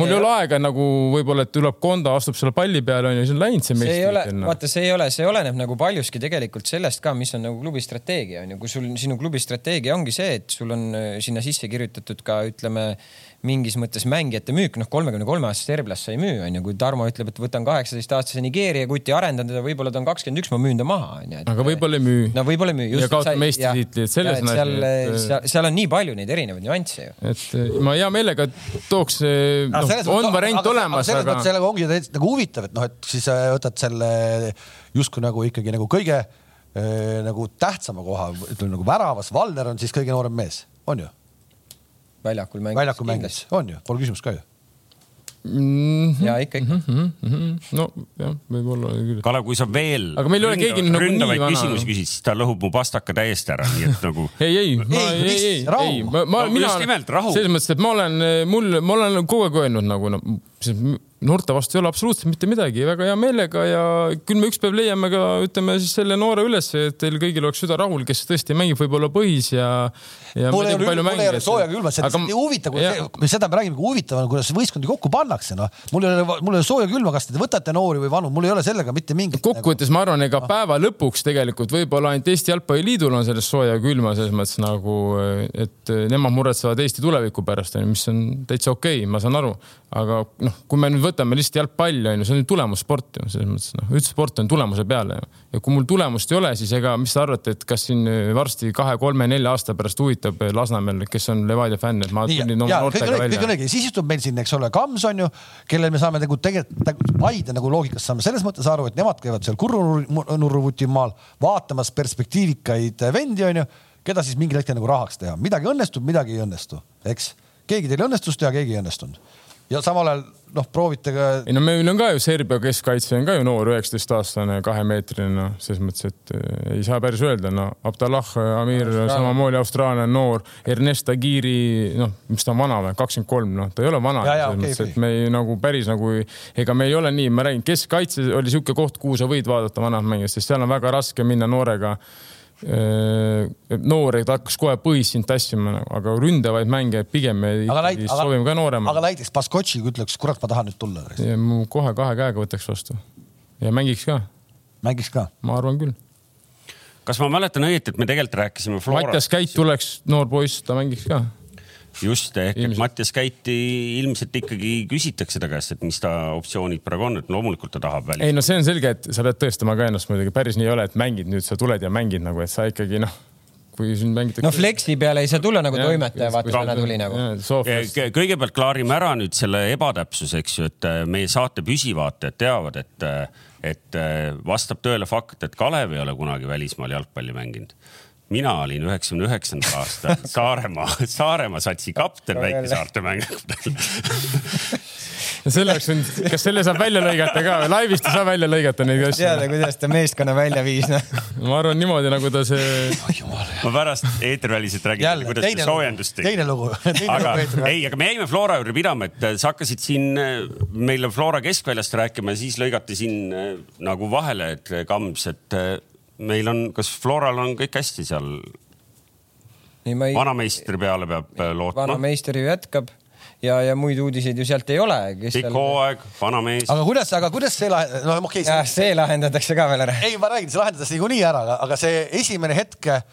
mul ei ole aega nagu võib-olla, et tuleb Konda, astub selle palli peale onju, siis on läinud see ei ole, vaata, see ei ole, see oleneb nagu paljuski tegelikult sellest ka, mis on nagu klubi strateegia onju, kui sul sinu klubi strateegia ongi see, et sul on äh, sinna sisse kirjutatud ka ütleme mingis mõttes mängijate müük, noh, kolmekümne kolme aastast Serbias sa ei müü, onju. kui Tarmo ütleb, et võtan kaheksateist aastase Nigeeria kuti, arendan teda, võib-olla ta on kakskümmend üks, ma müün ta maha, onju. aga võib-olla ei müü. no võib-olla ei müü. ja kaotab meistritiitli, et selles on asi. seal, seal, seal on nii palju neid erinevaid nüansse ju. et eh, ma hea meelega tooks, eh, noh, on variant aga, olemas, aga. selles mõttes sellega ongi nagu huvitav, et noh, et siis äh, võtad selle justkui nagu ikkagi nagu kõige äh, nagu tähtsama koha, ütleme nagu väravas, Valner on siis kõige noorem mees, on ju väljakul mängis. väljakul mängis, on ju, pole küsimust ka ju mm. -hmm. ja ikka, ikka mm. -hmm. no jah, võib-olla küll. Kalev, kui sa veel aga meil ei ole keegi nagu ründavaid küsimusi küsid, siis ta lõhub mu pastaka täiesti ära, nii et nagu. ei, ei, ei, ei, ei, ei, ma, ma, mina, selles mõttes, et ma olen, mul, ma olen kogu aeg öelnud nagu no, noorte vastu ei ole absoluutselt mitte midagi, väga hea meelega ja küll me üks päev leiame ka, ütleme siis selle noore üles, et teil kõigil oleks süda rahul, kes tõesti mängib võib-olla põhis ja, ja. mul ei ole, sooja külma, see on nii huvitav, kui seda me räägime, kui huvitav on, kuidas võistkondi kokku pannakse, noh. mul ei ole, mul ei ole sooja külma, kas te võtate noori või vanu, mul ei ole sellega mitte mingit. kokkuvõttes nagu... ma arvan, ega no. päeva lõpuks tegelikult võib-olla ainult Eesti Jalgpalliliidul on sellest sooja külma selles mõttes nagu, et nemad muretsevad Eesti tuleviku pärast, mis on täitsa okei okay,, ma saan aru. aga noh, kui me nüüd võtame lihtsalt jalgpalli on ju, see on ju tulemussport ju selles mõttes noh, üldse sport on tulemuse peale ju. ja kui mul tulemust ei ole, siis ega, mis te arvate, et kas siin varsti kahe-kolme-nelja aasta pärast huvitab Lasnamäel, kes on Levadia fänn, et ma tulin oma noortega välja. kõik on õige, siis istub meil siin, eks ole, Kams on ju, kellel me saame nagu tegelikult Paide nagu loogikast saame. Selles mõttes aru, et nemad käivad seal Kurunurruvutimaal vaatamas perspektiivikaid vendi on ju, keda siis mingil hetkel nagu rahaks teha, midagi õnnestub, midagi ei õnnestu, eks? Keegi teil õnnestus teha, keegi ei õnnestunud. Ja samal ajal noh, proovite ka. ei no meil on ka ju Serbia keskkaitse on ka ju noor, üheksateistaastane, kahemeetrine, noh, selles mõttes, et äh, ei saa päris öelda, no Abdallah Amir samamoodi austraallane noor, Ernest Agiri, noh, mis ta on vana või, kakskümmend kolm, noh, ta ei ole vana. selles okay, mõttes, et me ei nagu päris nagu, ega me ei ole nii, ma räägin, keskkaitse oli niisugune koht, kuhu sa võid vaadata vanad mängijad, sest seal on väga raske minna noorega Äh, noor, et hakkas kohe põhis sind tassima, aga ründavaid mänge pigem me ikkagi soovime ka nooremaid. aga näiteks Baskotši ütleks, kurat, ma tahan nüüd tulla. kohe kahe käega võtaks vastu ja mängiks ka. mängiks ka? ma arvan küll. kas ma mäletan õieti, et me tegelikult rääkisime Florast? Mattias Käit tuleks, noor poiss, ta mängiks ka just ehk, et Mattias Käiti ilmselt ikkagi küsitakse ta käest, et mis ta optsioonid praegu on, et loomulikult ta tahab välja. ei no see on selge, et sa pead tõestama ka ennast muidugi, päris nii ei ole, et mängid nüüd, sa tuled ja mängid nagu, et sa ikkagi noh kui siin mängitakse. no flexi peale ei saa tulla nagu ja, toimetaja, vaata täna tuli nagu. kõigepealt klaarime ära nüüd selle ebatäpsuse, eks ju, et äh, meie saate püsivaatajad teavad, et, äh, et äh, vastab tõele fakt, et Kalev ei ole kunagi välismaal jalgpalli mänginud mina olin üheksakümne üheksandal aastal Saaremaa, Saaremaa satsi kapten väikesaarte mängudel selle oleks võinud, kas selle saab välja lõigata ka või laivist ei saa välja lõigata neid asju? teada, kuidas ta meeskonna välja viis, noh. ma arvan niimoodi, nagu ta see oh,. ma pärast eetriväliselt räägin, kuidas ta soojendust tegi. teine lugu aga ei, aga me jäime Flora juurde pidama, et sa hakkasid siin meile Flora keskväljast rääkima ja siis lõigati siin nagu vahele, et Kams, et meil on, kas Floral on kõik hästi seal? Ei... vanameistri peale peab äh, lootma. vanameister ju jätkab ja, ja muid uudiseid ju sealt ei ole. pikk hooaeg, vanamees. aga kuidas, aga kuidas see lah-, no okei okay,. see lahendatakse ka veel ära. ei, ma räägin, see lahendatakse niikuinii ära, aga see esimene hetk äh,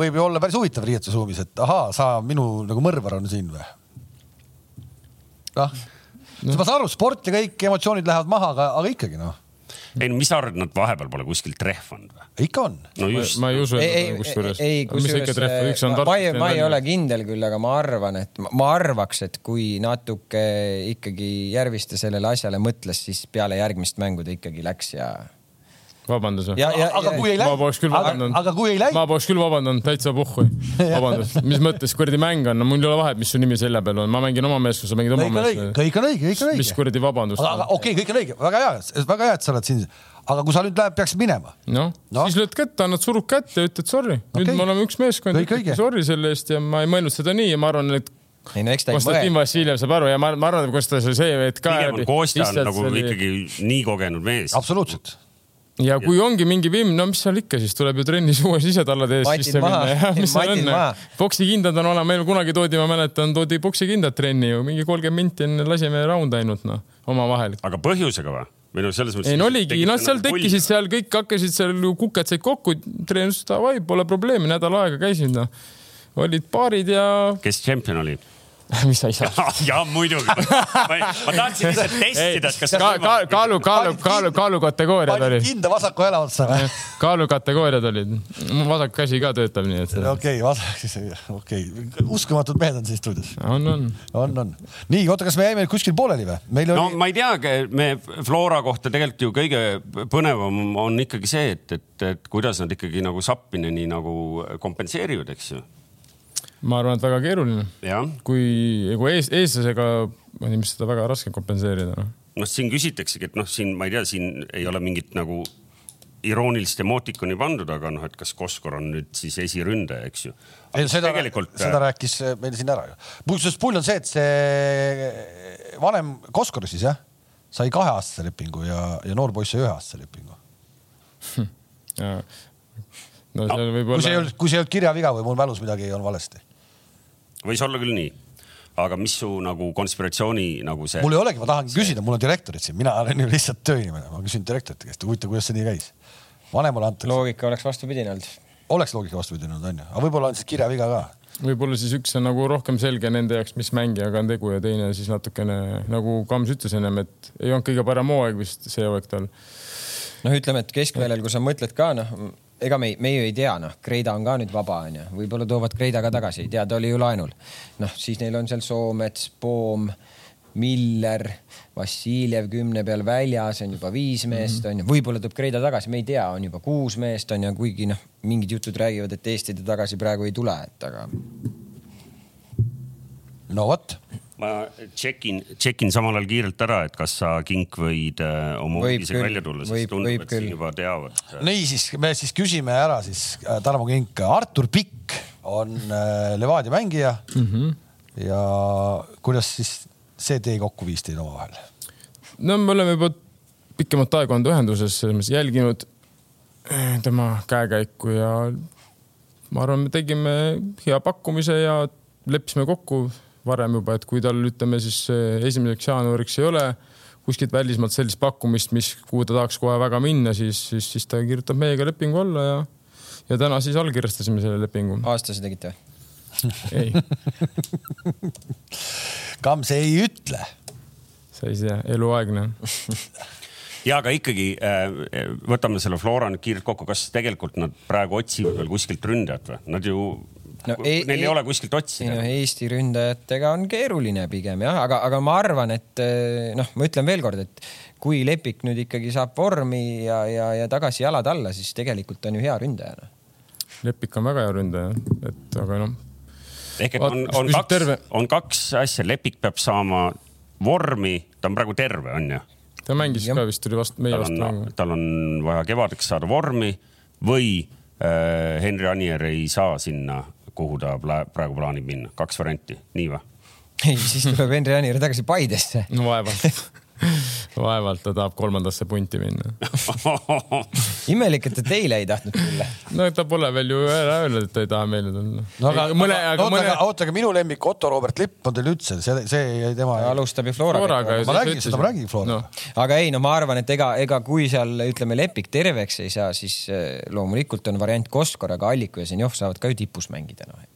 võib ju olla päris huvitav riietusruumis, et ahaa, sa minu nagu mõrvar on siin või? noh no., ma saan aru, sport ja kõik emotsioonid lähevad maha, aga, aga ikkagi noh ei no mis sa arvad, nad vahepeal pole kuskil trehvanud või? ikka on. no just. ma ei usu, et kusjuures. ei, kusjuures ma ei, ma ei ole kindel küll, aga ma arvan, et ma arvaks, et kui natuke ikkagi Järviste sellele asjale mõtles, siis peale järgmist mängu ta ikkagi läks ja vabandust või? aga kui ei läinud. ma poleks küll vabandanud. aga kui ei läinud. ma poleks küll vabandanud, täitsa puhhu. vabandust, mis mõttes kuradi mäng on, no mul ei ole vahet, mis su nimi selja peal on, ma mängin oma meest, sa mängid oma meest. kõik on õige, kõik on õige. mis kuradi vabandust. aga okei okay,, kõik on õige, väga hea, väga hea, et sa oled siin. aga kui sa nüüd läheb, peaksid minema. noh no. siis lööd kätte, annad surud kätte ja ütled sorry okay., nüüd me oleme üks meeskond, sorry selle eest ja ma ei mõelnud seda nii ja ma arvan, et ei no eks ta ei mõelnud. Konstantin Vassiljev saab aru ja ma, ma arvan, et Konstantin Vassiljev, et ka. pigem on Kostja nagu oli... ikkagi nii kogenud mees. absoluutselt ja kui ja. ongi mingi vimm, no mis seal ikka, siis tuleb ju trennis uue sisetallade ees sisse minna ja mis seal on. poksikindad on olemas, meil kunagi toodi, ma mäletan, toodi poksikindad trenni ju mingi kolmkümmend minti enne lasime raund ainult noh, omavahel. aga põhjusega või? või noh, selles mõttes. ei no oligi, noh, seal tekkisid seal kõik hakkasid seal kuked said kokku, treener ütles davai, pole probleemi, nädal aega käisid noh. olid paarid ja. kes tšempion oli? mis sa ei saa ja muidugi. ma tahtsin lihtsalt testida, et kas ka, ka, kaalu, kaalu, kaalu, kaalukategooriad olid. kinda vasaku jala otsa või? kaalukategooriad olid. vasak käsi ka töötab nii, et. okei vasak siis, okei okay., uskumatud mehed on siin stuudios. on, on. on, on. nii, oota, kas me jäime kuskil pooleli või? Oli... no ma ei teagi, me Flora kohta tegelikult ju kõige põnevam on ikkagi see, et, et, et kuidas nad ikkagi nagu Sappineni nagu kompenseerivad, eks ju ma arvan, et väga keeruline. kui, kui ees, eestlasega on ilmselt seda väga raske kompenseerida no.. noh, siin küsitaksegi, et noh, siin ma ei tea, siin ei ole mingit nagu iroonilist emootikoni pandud, aga noh, et kas Koskor on nüüd siis esiründaja, eks ju. ei, seda tegelikult..., seda äh, rääkis meil siin ära ju. muuseas, pull on see, et see vanem Koskor siis jah, sai kaheaastase lepingu ja, ja noor poiss sai üheaastase lepingu no seal võib olla. kui see ei olnud, kui see ei olnud kirjaviga või mul mälus midagi on valesti võis olla küll nii aga mis su nagu konspiratsiooni nagu see? mul ei olegi, ma tahangi see... küsida, mul on direktorid siin, mina olen ju lihtsalt tööinimene, ma küsin direktorite käest, huvitav, kuidas see nii käis. vanemale antakse. loogika oleks vastupidine olnud. oleks loogika vastupidine olnud, onju, aga võib-olla on siis kirjaviga ka. võib-olla siis üks on nagu rohkem selge nende jaoks, mis mängijaga on tegu ja teine siis natukene nagu Kams ütles ennem, et ei olnud kõige parem hooaeg vist see hooaeg tal. noh, ütleme, et keskväljal, kui sa mõtled ka noh ega me, me ju ei tea, noh, Kreida on ka nüüd vaba, onju, võib-olla toovad Kreida ka tagasi, ei tea, ta oli ju laenul. noh, siis neil on seal Soomets, Poom, Miller, Vassiljev kümne peal väljas on juba viis meest onju, võib-olla tuleb Kreida tagasi, me ei tea, on juba kuus meest onju, kuigi noh, mingid jutud räägivad, et Eesti ta tagasi praegu ei tule, et aga. no vot ma tšekin, tšekin samal ajal kiirelt ära, et kas sa, Kink, võid äh, oma uudisega välja tulla, sest tundub, et siin juba teavad. niisiis, me siis küsime ära siis äh, Tarmo Kink, Artur Pikk on äh, Levadia mängija mm. -hmm. ja kuidas siis see tee kokku viis teid omavahel? no me oleme juba pikemat aega olnud ühenduses, selles mõttes jälginud äh, tema käekäiku ja ma arvan, me tegime hea pakkumise ja leppisime kokku varem juba, et kui tal ütleme siis esimeseks jaanuariks ei ole kuskilt välismaalt sellist pakkumist, mis, kuhu ta tahaks kohe väga minna, siis, siis, siis ta kirjutab meiega lepingu alla ja, ja täna siis allkirjastasime selle lepingu. aastase tegite või? ei Kams ei ütle. sa ei tea, eluaegne ja aga ikkagi äh, võtame selle Flora nüüd kiirelt kokku, kas tegelikult nad praegu otsivad veel kuskilt ründajat või? Nad ju no, e neil ei e ole kuskilt otsida. No, Eesti ründajatega on keeruline pigem jah, aga, aga ma arvan, et eh, noh, ma ütlen veelkord, et kui Lepik nüüd ikkagi saab vormi ja, ja, ja tagasi jalad alla, siis tegelikult on ju hea ründaja no.. Lepik on väga hea ründaja, et aga noh. ehk et on, on kaks, on kaks asja, Lepik peab saama vormi, ta on praegu terve, on ju? ta mängis ja. ka vist, tuli vastu, meie vastu mängu. tal on vaja kevadeks saada vormi või äh, Henri Anier ei saa sinna kuhu ta praegu plaanib minna, kaks varianti, nii või? ei, siis tuleb Henri Anier tagasi Paidesse. no vaevalt vaevalt ta tahab kolmandasse punti minna imelik, et ta teile ei tahtnud tulla. no ta pole veel ju ära öelnud, et ta ei taha meile tulla. no aga, mõne, aga oota, mõne... oota, aga minu lemmik Otto Robert Lipp on teil üldse, see, see jäi tema. alustab ju Floraga. Floraga. ma räägin seda, ma räägin Floraga no.. aga ei, no ma arvan, et ega, ega kui seal ütleme, Lepik terveks ei saa, siis eh, loomulikult on variant Koskor, aga Alliku ja Zenjov saavad ka ju tipus mängida, noh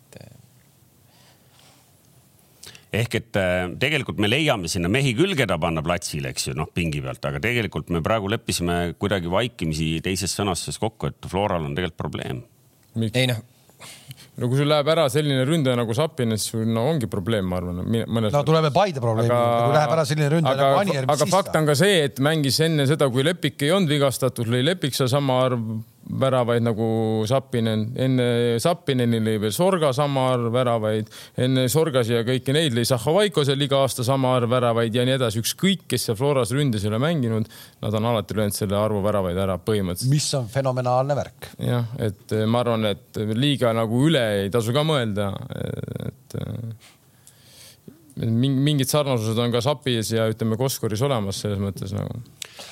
ehk et äh, tegelikult me leiame sinna mehi küll, keda panna platsile, eks ju, noh pingi pealt, aga tegelikult me praegu leppisime kuidagi vaikimisi teises sõnastuses kokku, et Floral on tegelikult probleem. ei noh no kui sul läheb ära selline ründaja nagu Sapinen, siis no ongi probleem, ma arvan. no tuleme Paide probleemi juurde, kui läheb ära selline ründaja nagu Anier. aga fakt on ka see, et mängis enne seda, kui Lepik ei olnud vigastatud, lõi Lepik seesama arv väravaid nagu Sapinen, enne Sapineni lõi veel Sorga sama arv väravaid, enne Sorgasi ja kõiki neid lõi Zahhovaikosel iga aasta sama arv väravaid ja nii edasi. ükskõik, kes seal Floras ründes ei ole mänginud, nad on alati löönud selle arvu väravaid ära põhimõtteliselt. mis on fenomenaalne värk. jah, et ma arvan, et liiga nagu üle ei tasu ka mõelda, mingid sarnasused on ka Sapis ja ütleme Koskoris olemas selles mõttes nagu.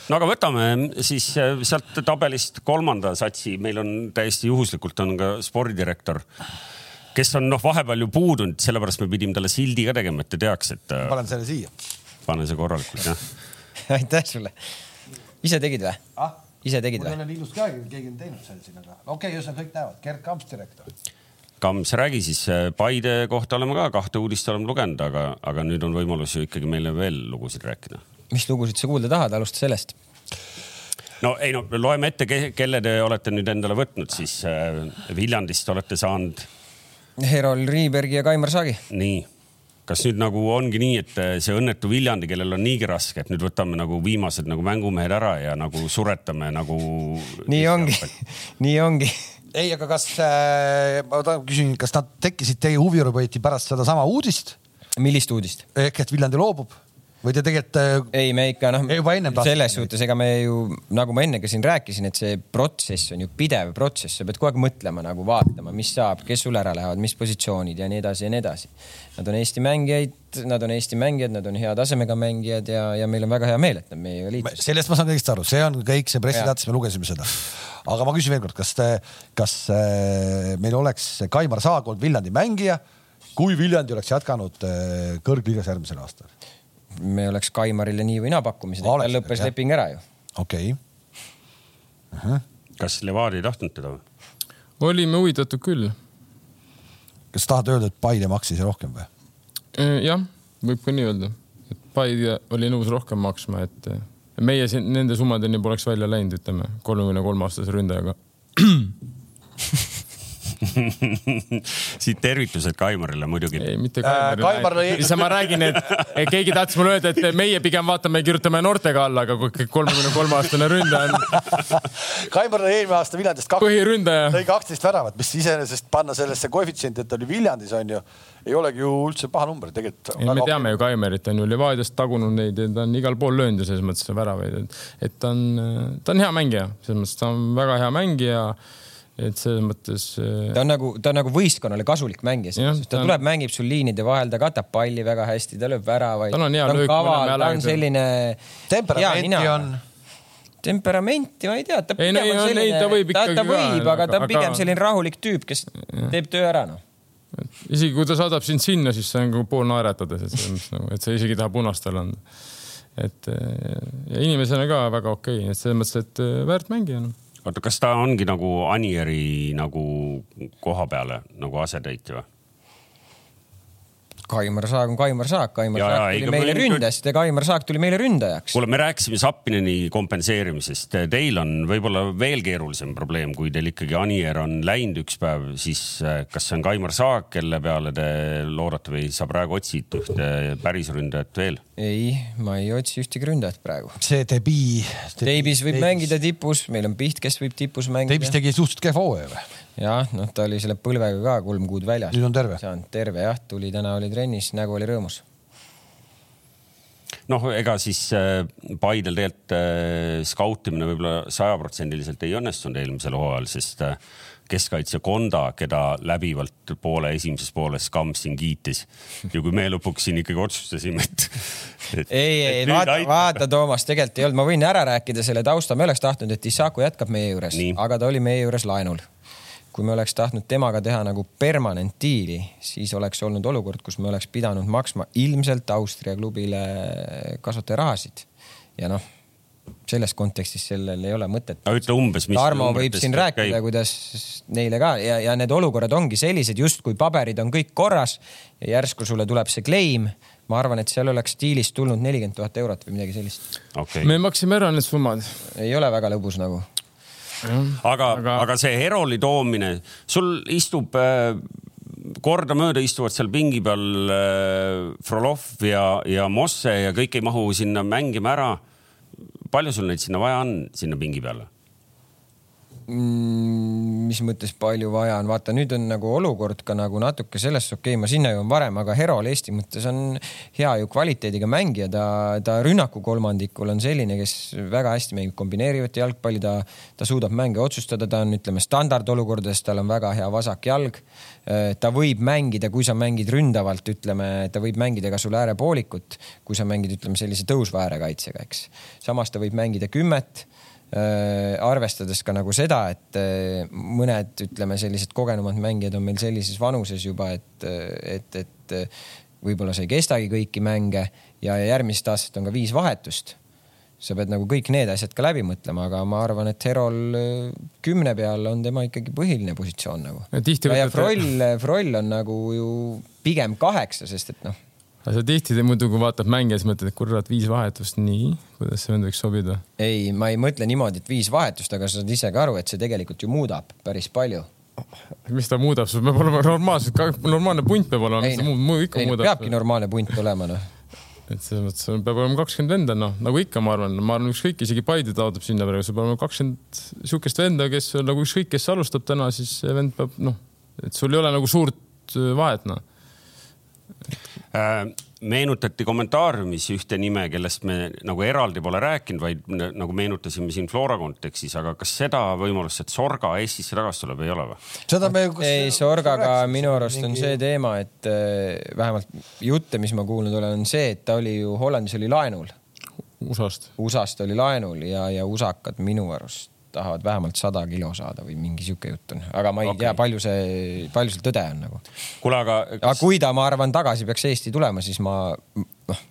no aga võtame siis äh, sealt tabelist kolmanda satsi, meil on täiesti juhuslikult on ka spordidirektor, kes on noh, vahepeal ju puudunud, sellepärast me pidime talle sildi ka tegema, et ta teaks, et. Äh, panen selle siia. pane see korralikult jah aitäh sulle. ise tegid või ah?? ise tegid või? mul ei ole ilus käega, keegi on teinud selle siin, aga okei okay,, ühesõnaga kõik näevad, Gerd Kamps direktor Kams, räägi siis, äh, Paide kohta oleme ka kahte uudist oleme lugenud, aga, aga nüüd on võimalus ju ikkagi meile veel lugusid rääkida. mis lugusid sa kuulda tahad, alusta sellest. no ei no loeme ette, kelle te olete nüüd endale võtnud siis äh, Viljandist olete saanud. Herol Riibergi ja Kaimar Saagi. nii, kas nüüd nagu ongi nii, et äh, see õnnetu Viljandi, kellel on niigi raske, et nüüd võtame nagu viimased nagu mängumehed ära ja nagu suretame nagu. nii ongi nii ongi ei, aga kas äh,, ma küsin, kas nad tekkisid teie huviroboti pärast sedasama uudist? millist uudist? ehk et Viljandi loobub või te tegelikult? Äh, ei, me ikka noh, selles suhtes, ega me ju nagu ma enne ka siin rääkisin, et see protsess on ju pidev protsess, sa pead kogu aeg mõtlema nagu vaatama, mis saab, kes sul ära lähevad, mis positsioonid ja nii edasi ja nii edasi. Nad on Eesti mängijaid, nad on Eesti mängijad, nad on hea tasemega mängijad ja, ja meil on väga hea meel, et nad meiega liitusid. sellest ma saan kõigest aru, see on kõik see pressiteates, me lugesime seda. aga ma küsin veel kord, kas te, kas äh, meil oleks Kaimar Saag olnud Viljandi mängija, kui Viljandi oleks jätkanud äh, kõrgliigas järgmisel aastal? Me oleks Kaimarile nii või naa pakkumised, tal lõppes jah. leping ära ju. okei okay. kas Levadia ei tahtnud teda või? olime huvitatud küll. kas tahad öelda, et Paide maksis rohkem või? Äh, jah, võib ka nii öelda, et Paide oli nõus rohkem maksma, et äh, meie siin nende summadeni poleks välja läinud, ütleme kolmekümne kolme aastase ründajaga siit tervitused Kaimarile muidugi. ei, mitte Kaimarile äh,. Kaimar lõi. siis ma räägin, et keegi tahtis mulle öelda, et meie pigem vaatame, kirjutame noortega alla, aga kui kolmekümne kolme aastane ründaja on. Kaimar lõi eelmine aasta Viljandist kaks. põhiründaja. lõi kaksteist väravat, mis iseenesest panna sellesse koefitsienti, et ta oli Viljandis onju, ei olegi ju üldse paha number tegelikult. me teame ju Kaimerit on ju Levadiast tagunud neid ja ta on igal pool löönud ju selles mõttes väravaid, et, et ta on, ta on hea mängija, selles mõttes ta on väga hea mängija et selles mõttes. Äh, ta on nagu, ta on nagu võistkonnale kasulik mängija, sest ta on... tuleb, mängib sul liinide vahel, ta katab palli väga hästi, ta lööb väravaid. tal on hea löök. ta on selline. temperamenti on temperamenti ma ei tea, ta pigem ei, on selline, ta võib, ta, ta võib, aga ta on pigem aga... selline rahulik tüüp, kes ja. teeb töö ära noh. isegi kui ta saadab sind sinna, siis see on nagu pool naeratades, et selles mõttes nagu, et sa isegi ei taha punast talle anda. et ja inimesena ka väga okei okay., et selles mõttes, et äh, väärt mängija noh oota, kas ta ongi nagu Anieri nagu koha peale nagu asetäitja või? Kaimar Saag on Kaimar Saag, Kaimar ja, Saag tuli meile ründajast ja Kaimar Saag tuli meile ründajaks. kuule, me rääkisime Zappineni kompenseerimisest. Teil on võib-olla veel keerulisem probleem, kui teil ikkagi Anier on läinud üks päev, siis äh, kas see on Kaimar Saag, kelle peale te loodate või sa praegu otsid ühte päris ründajat veel? Ei, ma ei otsi ühtegi ründajat praegu. see Debi. Deibis võib Deibis. mängida tipus, meil on Piht, kes võib tipus mängida. Deibis tegi suhteliselt kehva hooaja või? jah, noh, ta oli selle põlvega ka kolm kuud väljas. nüüd on terve? saanud terve jah, tuli täna oli trennis, nägu oli rõõmus. noh, ega siis äh, Paidel tegelikult äh, skautimine võib-olla sajaprotsendiliselt ei õnnestunud eelmisel hooajal, sest äh, keskkaitsja Konda, keda läbivalt poole esimeses pooles Kamp siin kiitis. ja kui me lõpuks siin ikkagi otsustasime, et, et. ei, ei vaata, vaata, Toomas, tegelikult ei olnud, ma võin ära rääkida selle tausta, me oleks tahtnud, et Isaku jätkab meie juures, aga ta oli meie juures laenul kui me oleks tahtnud temaga teha nagu permanent diili, siis oleks olnud olukord, kus me oleks pidanud maksma ilmselt Austria klubile kasvatajarahasid. ja noh, selles kontekstis sellel ei ole mõtet. no ütle umbes, mis. Tarmo võib siin rääkida, kuidas neile ka ja, ja need olukorrad ongi sellised, justkui paberid on kõik korras ja järsku sulle tuleb see claim ma arvan, et seal oleks stiilis tulnud nelikümmend tuhat eurot või midagi sellist okay.. me maksime ära need summad. ei ole väga lõbus nagu aga, aga..., aga see Heroli toomine, sul istub äh, kordamööda istuvad seal pingi peal äh, Frolov ja, ja Mosse ja kõik ei mahu sinna mängima ära. Palju sul neid sinna vaja on, sinna pingi peale? Mm, mis mõttes palju vaja on, vaata nüüd on nagu olukord ka nagu natuke selles, okei okay,, ma sinna jõuan varem, aga Herol Eesti mõttes on hea ju kvaliteediga mängija, ta, ta rünnakukolmandikul on selline, kes väga hästi mängib kombineerivat jalgpalli, ta, ta suudab mänge otsustada, ta on, ütleme, standardolukordades, tal on väga hea vasak jalg. ta võib mängida, kui sa mängid ründavalt, ütleme, ta võib mängida ka sul äärepoolikut, kui sa mängid, ütleme sellise tõusva äärekaitsega, eks. samas ta võib mängida kümmet Äh, arvestades ka nagu seda, et äh, mõned, ütleme, sellised kogenumad mängijad on meil sellises vanuses juba, et, et, et võib-olla sa ei kestagi kõiki mänge ja järgmisest aastast on ka viis vahetust. sa pead nagu kõik need asjad ka läbi mõtlema, aga ma arvan, et Herol äh, kümne peal on tema ikkagi põhiline positsioon nagu. ja, ja, ja Froll, Froll on nagu ju pigem kaheksa, sest et noh aga sa tihti muidu, kui vaatad mänge, siis mõtled, et kurat, viis vahetust, nii, kuidas see vend võiks sobida? ei, ma ei mõtle niimoodi, et viis vahetust, aga sa saad ise ka aru, et see tegelikult ju muudab päris palju. mis ta muudab, sul peab olema normaalselt, normaalne punt peab olema, mis ta muu, muu ikka ei, muudab. peabki normaalne punt olema, noh et selles mõttes peab olema kakskümmend venda, noh nagu ikka, ma arvan, ma arvan, ükskõik, isegi Paide taotleb sinna praegu, sul peab olema kakskümmend sihukest venda, kes nagu ükskõik, kes alustab täna, siis see vend peab noh, et sul ei ole nagu suurt vahet noh Äh, meenutati kommentaariumis ühte nime, kellest me nagu eraldi pole rääkinud, vaid nagu meenutasime siin Flora kontekstis, aga kas seda võimalust, et Sorga Eestisse tagasi tuleb, ei ole või? seda me. ei, Sorgaga minu arust on see teema, et äh, vähemalt jutte, mis ma kuulnud olen, on see, et ta oli ju Hollandis oli laenul. USA-st. USA-st oli laenul ja, ja usakad minu arust tahavad vähemalt sada kilo saada või mingi sihuke jutt on, aga ma ei okay. tea, palju see, palju seal tõde on nagu. kuule, aga. aga kui ta, ma arvan, tagasi peaks Eesti tulema, siis ma, noh.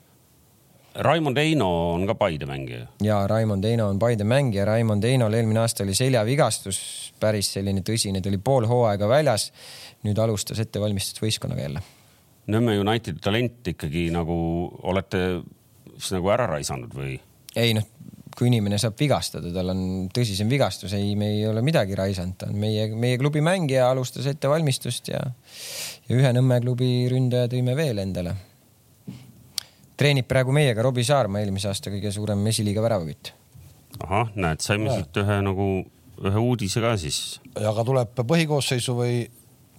Raimond Eino on ka Paide mängija. ja Raimond Eino on Paide mängija, Raimond Einol eelmine aasta oli seljavigastus, päris selline tõsine, ta oli pool hooaega väljas. nüüd alustas ettevalmistust võistkonnaga jälle. Nõmme Unitedi talent ikkagi nagu olete siis nagu ära raisanud või? ei noh, kui inimene saab vigastada, tal on tõsisem vigastus, ei, me ei ole midagi raisanud, ta on meie, meie klubi mängija, alustas ettevalmistust ja, ja ühe Nõmme klubi ründaja tõime veel endale. treenib praegu meiega Robbie Saarma, eelmise aasta kõige suurem esiliiga väravakütt. ahah, näed, saime siit ühe nagu, ühe uudise ka siis. aga tuleb põhikoosseisu või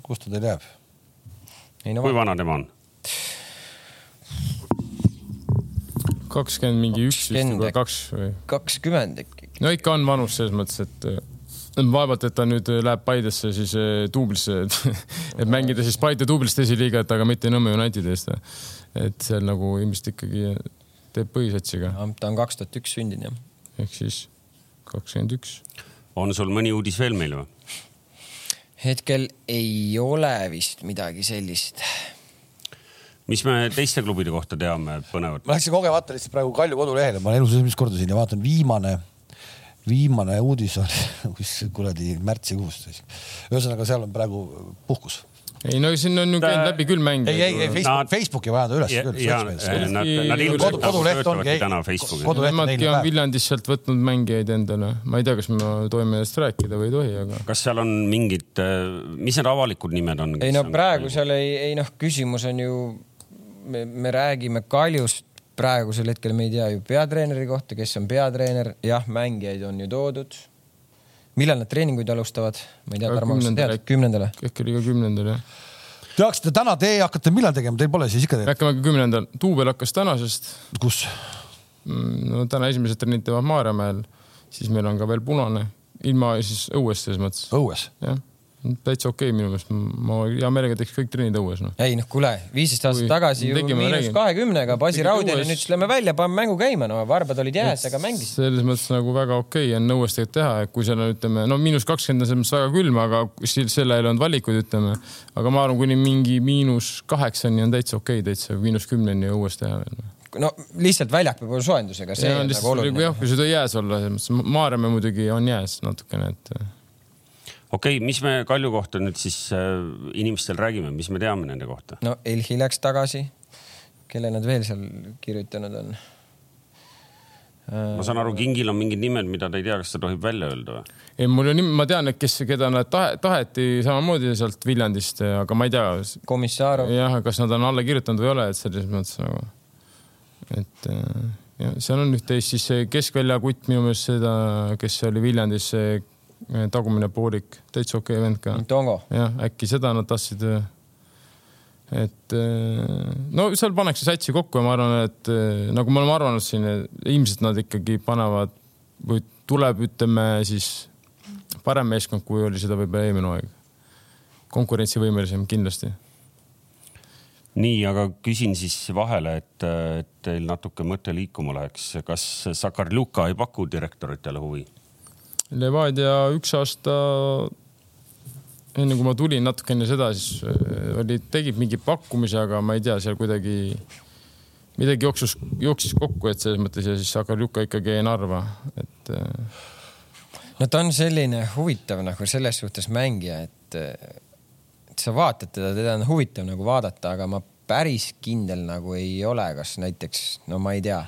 kust ta teil jääb? No, kui vana tema on? Kakskümmend mingi üks vist või kaks või? kakskümmend äkki. no ikka on vanus selles mõttes, et äh, vaevalt, et ta nüüd läheb Paidesse siis äh, duublisse, et, et mängida siis Paide duublist esiliigat, aga mitte Nõmme Unitedi eest. et seal nagu ilmselt ikkagi teeb põhisatsiga. ta on kaks tuhat üks sündinud jah. ehk siis kakskümmend üks. on sul mõni uudis veel meil või? hetkel ei ole vist midagi sellist mis me teiste klubide kohta teame põnevat? ma läksin kogemata lihtsalt praegu Kalju kodulehele, ma olen elus esimest korda siin ja vaatan viimane, viimane uudis on kus kuradi märtsikuust. ühesõnaga, seal on praegu puhkus ei no siin on ju käinud läbi küll mänge. ei, ei, ei Facebook, nad... Facebooki vaja ta üles küll. Nad, nad ilmselt koduleht ongi täna Facebookis. Nemadki on Viljandist sealt võtnud mängijaid endale, ma ei tea, kas ma tohime sellest rääkida või ei tohi, aga. kas seal on mingid, mis need avalikud nimed on? ei no praegu seal ei, ei noh, küsimus on ju me, me räägime Kaljust praegusel hetkel me ei tea ju peatreeneri kohta, kes on peatreener, jah, mängijaid on ju toodud. millal nad treeninguid alustavad? ma ei tea, Tarmo, kas sa tead? kümnendale? äkki oli ka kümnendal jah. Te hakkasite täna, te hakkate millal tegema, teil pole siis ikka? me hakkame kümnendal, duubel hakkas tänasest. kus? Mm, no täna esimesed trennid teevad Maarjamäel, siis meil on ka veel punane, ilma siis õues selles mõttes. õues? jah täitsa okei okay, minu meelest, ma hea meelega teeks kõik trennid õues no.. ei noh, kuule, viisteist aastat tagasi ju miinus kahekümnega, Basi Raudjärv nüüd siis lähme välja, paneme mängu käima, no varbad olid jääs, aga mängisid. selles mõttes nagu väga okei okay on õues tegelikult teha, et kui seal on, ütleme, no miinus kakskümmend on selles mõttes väga külm, aga selle ei olnud valikuid, ütleme. aga ma arvan, kuni mingi miinus kaheksani on täitsa okei okay,, täitsa miinus kümneni õues teha veel noh. no lihtsalt väljak peab olema soojendusega, see ja, on nagu oluline. jah, kui seda jääs olla, selles mõttes Maarjamäe muidugi on jääs natukene, et okei okay,, mis me Kalju kohta nüüd siis äh, inimestel räägime, mis me teame nende kohta? no Elhi läks tagasi. kelle nad veel seal kirjutanud on? ma saan aru, Kingil on mingid nimed, mida ta ei tea, kas ta tohib välja öelda või? ei, mul on, ma tean, et kes, keda nad tahe, taheti samamoodi sealt Viljandist, aga ma ei tea. Komissarov. jah, kas nad on alla kirjutanud või ei ole, et selles mõttes nagu, et ja seal on üht-teist, siis see keskvälja kutt minu meelest seda, kes oli Viljandis, see tagumine poolik, täitsa okei okay vend ka. jah, äkki seda nad tahtsid. et no seal pannakse satsi kokku ja ma arvan, et nagu me oleme arvanud siin, ilmselt nad ikkagi panevad või tuleb, ütleme siis parem meeskond, kui oli seda võib-olla eelmine aeg. konkurentsivõimelisem kindlasti nii, aga küsin siis vahele, et, et teil natuke mõte liikuma läheks. kas Sakarluka ei paku direktoritele huvi? Levadia üks aasta, enne kui ma tulin, natuke enne seda, siis äh, oli, tegid mingi pakkumise, aga ma ei tea, seal kuidagi midagi jooksus, jooksis kokku, et selles mõttes ja siis Sakarluka ikkagi jäi Narva, et. Äh, no ta on selline huvitav nagu selles suhtes mängija, et et sa vaatad teda, teda on huvitav nagu vaadata, aga ma päris kindel nagu ei ole, kas näiteks, no ma ei tea,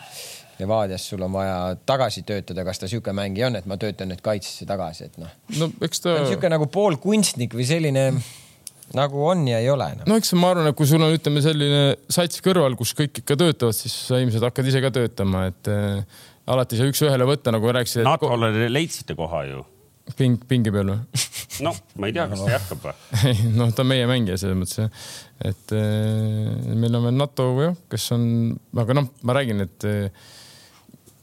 Levadias sul on vaja tagasi töötada, kas ta sihuke mängija on, et ma töötan nüüd kaitsesse tagasi, et noh. no eks ta. sihuke nagu poolkunstnik või selline nagu on ja ei ole no.. no eks ma arvan, et kui sul on, ütleme selline sats kõrval, kus kõik ikka töötavad, siis sa ilmselt hakkad ise ka töötama, et äh, alati ei saa üks-ühele võtta, nagu rääkisid. NATO-le leidsite koha ju ping, pingi peal või? noh, ma ei tea, kas ta jätkab või? ei, noh, ta on meie mängija selles mõttes, et äh, meil on veel NATO jah, kes on, aga noh, ma räägin, et äh,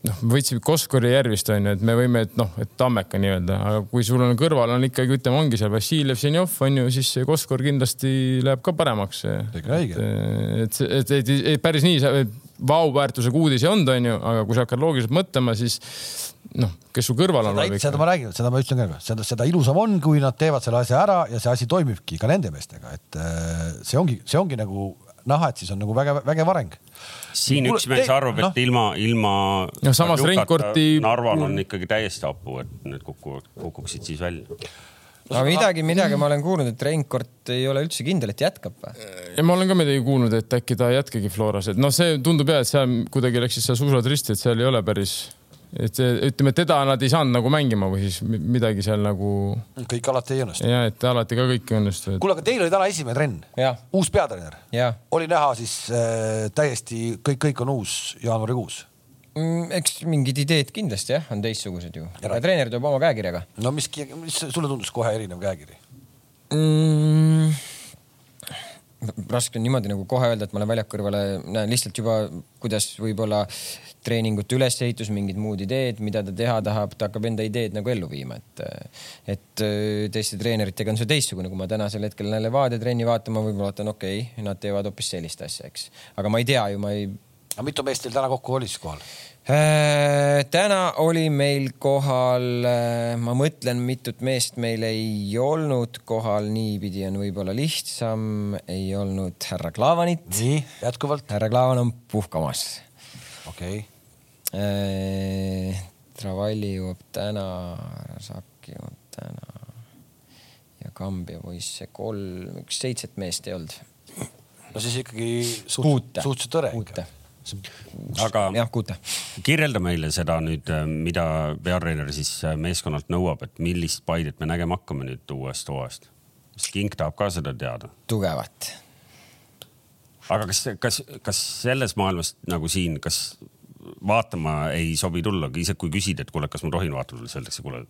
noh, me võtsime Koskori järvist onju, et me võime, et noh, et Tammeka nii-öelda, aga kui sul on kõrval on ikkagi, ütleme, ongi seal Vassiljev, Ženjov onju, siis see Koskor kindlasti läheb ka paremaks. et, et, et, et, et päris nii, vau-väärtusega uudis ei olnud, onju, aga kui sa hakkad loogiliselt mõtlema, siis noh, kes su kõrval on. seda ma räägin, seda ma ütlen ka, seda, seda ilusam on, kui nad teevad selle asja ära ja see asi toimibki ka nende meestega, et äh, see ongi, see ongi nagu näha, et siis on nagu vägev, vägev areng. Siin üks mees arvab, et no. ilma, ilma. no samas Reinkorti. Narval on ikkagi täiesti hapu, et need kukuvad, kukuksid siis välja no midagi, midagi ma olen kuulnud, et Reinkord ei ole üldse kindel, et jätkab või? ja ma olen ka midagi kuulnud, et äkki ta ei jätkagi Floras, et noh, see tundub jah, et seal kuidagi läksid seal suusad risti, et seal ei ole päris et ütleme, teda nad ei saanud nagu mängima või siis midagi seal nagu. kõik alati ei õnnestu. ja, et alati ka kõik ei õnnestu et.... kuule, aga teil oli täna esimene trenn, uus peatreener. oli näha siis äh, täiesti kõik, kõik on uus jaanuarikuus mm,? eks mingid ideed kindlasti jah, on teistsugused ju. aga treener tuleb oma käekirjaga. no mis, mis sulle tundus kohe erinev käekiri mm,? raske on niimoodi nagu kohe öelda, et ma olen väljaku kõrvale, näen lihtsalt juba, kuidas võib-olla treeningute ülesehitus, mingid muud ideed, mida ta teha tahab, ta hakkab enda ideed nagu ellu viima, et, et äh, teiste treeneritega on see teistsugune, kui ma tänasel hetkel lähen Levadia trenni vaatama, võib-olla vaatan, okei okay,, nad teevad hoopis sellist asja, eks. aga ma ei tea ju, ma ei. aga mitu meest teil täna kokku oli siis kohal? Äh, täna oli meil kohal, äh, ma mõtlen, mitut meest meil ei olnud kohal, niipidi on võib-olla lihtsam, ei olnud härra Klaavanit. nii, jätkuvalt. härra Klaavan on puhkamas. okei okay Travalli jõuab täna, Rasaki jõuab täna ja Kambja poisse kolm, üks seitset meest ei olnud. no siis ikkagi suht, suhteliselt hõre ikka aga jah, kuute. kirjelda meile seda nüüd, äh, mida peatreener siis äh, meeskonnalt nõuab, et millist Paidet me nägema hakkame nüüd uuest hooajast? kas King tahab ka seda teada? tugevat. aga kas, kas, kas selles maailmas nagu siin, kas vaatama ei sobi tullagi, isegi kui küsid, et kuule, kas ma tohin vaatama tulla, siis öeldakse, kuule.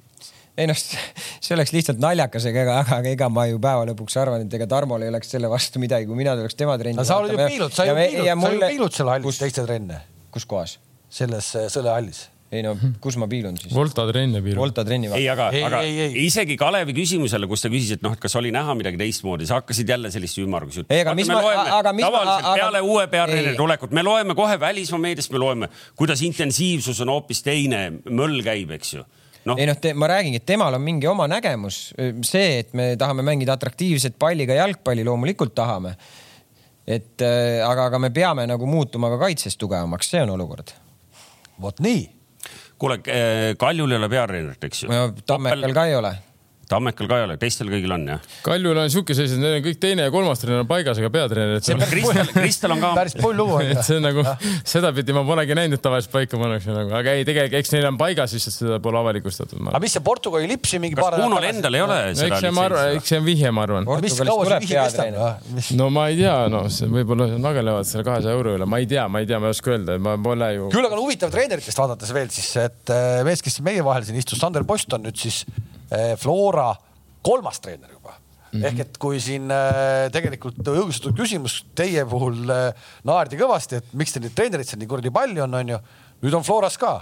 ei noh, see oleks lihtsalt naljakas, ega, aga ega ma ju päeva lõpuks arvan, et ega Tarmol ei oleks selle vastu midagi, kui mina tuleks tema trenni. sa oled ju piilud, sa ju piilud, sa ju piilud seal hallis teiste trenne. kus kohas? selles äh, Sõle hallis ei no kus ma piilun siis? Volta trenne piilun. Volta trenni ei, aga, aga ei, ei. isegi Kalevi küsimusele, kus ta küsis, et noh, et kas oli näha midagi teistmoodi, sa hakkasid jälle sellist ümmargust juttu. ei, aga mis ma, aga mis ma. tavaliselt aga... peale uue peatreeneri tulekut me loeme kohe välismaa meediast, me loeme, kuidas intensiivsus on hoopis teine, möll käib, eks ju no.. ei noh, ma räägingi, et temal on mingi oma nägemus. see, et me tahame mängida atraktiivset palliga jalgpalli, loomulikult tahame. et äh, aga, aga me peame nagu muutuma ka kaitses tugevamaks, see on olukord. vot nii kuule, eh, Kaljul ei ole peatreenerit, eks ju? Tammekal ka ei ole Tammekal ka ei ole, teistel kõigil on jah? Kaljul on siuke sellised, neil on kõik teine ja kolmas treener on paigas, aga peatreener. Kristel, Kristel on ka. päris pull lugu on. et see on nagu sedapidi ma polegi näinud, et tavaliselt paika pannakse nagu, aga ei, tegelikult eks neil on paigas, lihtsalt seda pole avalikustatud. aga mis see Portugali lipp siin mingi paar nädalat tagasi? endal ei ole seda? eks see, ma arvan, eks see on vihje, ma arvan. mis kaua see vihje kestab? no ma ei tea, noh, võib-olla nagelevad selle kahesaja euro üle, ma ei tea, ma ei tea, ma ei oska öelda, ma pole ju. küll aga on huvitav treeneritest vaadates veel siis, et äh, mees, kes meie vahel siin istus, Sander Post on nüüd siis Flora kolmas treener juba mm. -hmm. ehk et kui siin äh, tegelikult õigustatud küsimus teie puhul äh, naerdi kõvasti, et miks teil neid treenereid seal nii kuradi palju on, onju. nüüd on Floras ka.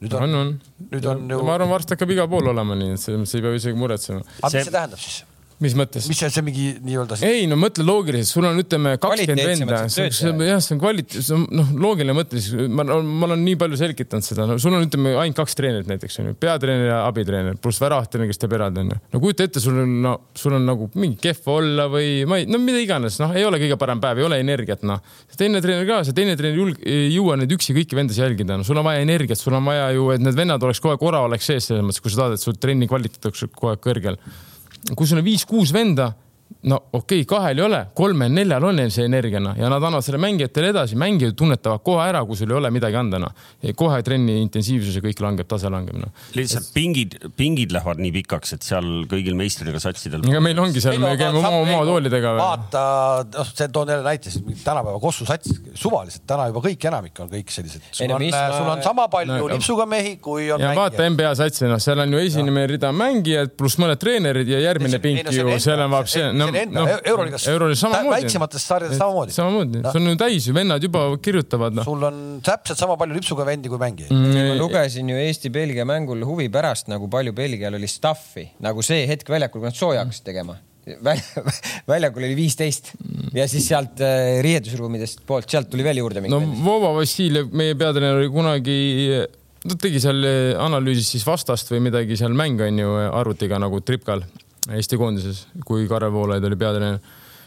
nüüd on, on, on. nüüd on ju. ma arvan, varsti hakkab igal pool olema nii, et selles mõttes ei pea isegi muretsema. aga mis see tähendab siis? Mis mõttes? mis see, see mingi nii-öelda siis...? ei no mõtle loogiliselt, sul on, ütleme kakskümmend venda, jah, see on kvaliteet, noh, loogiline mõte, siis ma, ma olen nii palju selgitanud seda, no sul on, ütleme ainult kaks treenerit näiteks on ju, peatreener ja abitreener pluss väravahttreener, kes teeb eraldi on ju. no kujuta ette, sul on, no sul on nagu mingi kehv olla või ma ei, no mida iganes, noh, ei ole kõige parem päev, ei ole energiat, noh. teine treener ka, see teine treener julg, ei jõua neid üksi kõiki vendasid jälgida, no sul on vaja energiat, sul on vaja ju, et need vennad oleks kogu aeg, ora oleks sees selles mõttes, kui sa tahad, et sul trenni kvaliteet oleks kogu aeg kõrgel. Kui sul on viis-kuus venda no okei okay,, kahel ei ole, kolmel-neljal on neil see energiana ja nad annavad selle mängijatele edasi, mängijad tunnetavad kohe ära, kui sul ei ole midagi anda, noh. kohe trenni intensiivsus ja kõik langeb, tase langeb, noh. lihtsalt pingid, pingid lähevad nii pikaks, et seal kõigil meistriga satsidel. ega meil ongi seal, me käime oma, oma toolidega. vaata, noh, see toon jälle näite, tänapäeva Kossu sats, suvaliselt täna juba kõik, enamik on kõik sellised. sul on, sul on sama palju no, lipsuga mehi, kui on. ja mängijad. vaata NBA satsi, noh, seal on ju esimene rida mängijad pluss mõned treenerid ja järgmine pink ju, seal on vaab see, no enda no, Euroliigas Euroliigas samamoodi. väiksemates sarjades samamoodi. samamoodi no., see on ju täis ju, vennad juba kirjutavad no.. sul on täpselt sama palju lipsuga vendi kui mängijaid mm,. ma lugesin ju Eesti-Belgia mängul huvi pärast, nagu palju Belgial oli stuff'i, nagu see hetk väljakul, kui nad sooja hakkasid tegema väljakul oli viisteist ja siis sealt äh, riietusruumidest poolt, sealt tuli veel juurde. no Vova Vassiljev, meie peatreener oli kunagi, ta tegi seal, analüüsis siis vastast või midagi seal mänge on ju arvutiga nagu Tripkal Eesti koondises, kui Karel Voolaid oli peatreener.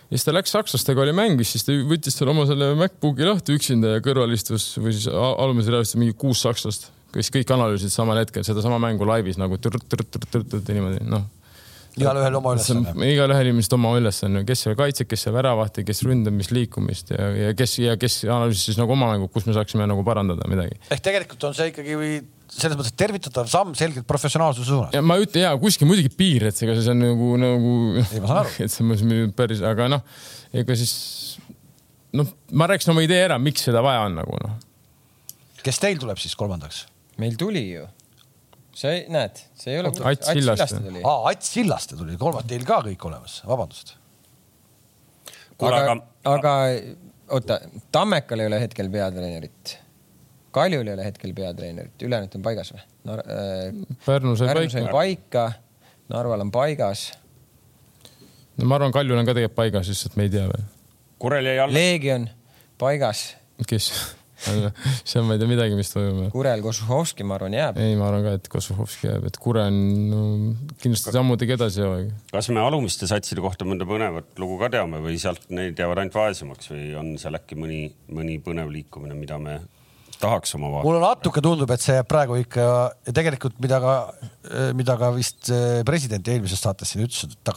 ja siis ta läks sakslastega oli mängis, siis ta võttis seal oma selle MacBooki lahti üksinda ja kõrval istus või siis alumisel real istus mingi kuus sakslast, kes kõik analüüsisid samal hetkel sedasama mängu laivis nagu türt-türt-türt-türt niimoodi, noh igalühel oma ülesanne. igalühel ilmselt oma ülesanne, kes seal kaitseb, kes seal väravahti, kes ründamist, liikumist ja, ja kes ja kes analüüsis nagu oma mängu, kus me saaksime nagu parandada midagi. ehk tegelikult on see ikkagi selles mõttes tervitatav samm selgelt professionaalsuse suunas. ja ma ütlen ja kuskil muidugi piir, et ega see on nagu, nagu. ei, ma saan aru. et see on päris, aga noh, ega siis noh, ma rääkisin oma idee ära, miks seda vaja on nagu noh. kes teil tuleb siis kolmandaks? meil tuli ju. see, näed, see ei ole. Ats Sillaste. aa, Ats Sillaste tuli, kolmas, teil ka kõik olemas, vabandust. aga, aga oota, Tammekal ei ole hetkel peatreenerit Kaljul ei ole hetkel peatreenerit, ülejäänud on paigas või Nar? Äh, Pärnu sai paika. paika, Narval on paigas. no ma arvan, Kaljul on ka tegelikult paigas, lihtsalt me ei tea veel. Kurel jäi alla. Leegion paigas. kes seal ma ei tea midagi, mis toimub. Kurel Kosuhovski, ma arvan, jääb. ei, ma arvan ka, et Kosuhovski jääb, et Kure on no, kindlasti sammu tegi edasi hooaega. kas me alumiste satside kohta mõnda põnevat lugu ka teame või sealt need jäävad ainult vaesemaks või on seal äkki mõni, mõni põnev liikumine, mida me tahaks oma vaadata. mulle natuke tundub, et see jääb praegu ikka ja tegelikult, mida ka, mida ka vist eh, president eelmises saates siin ütles, et ta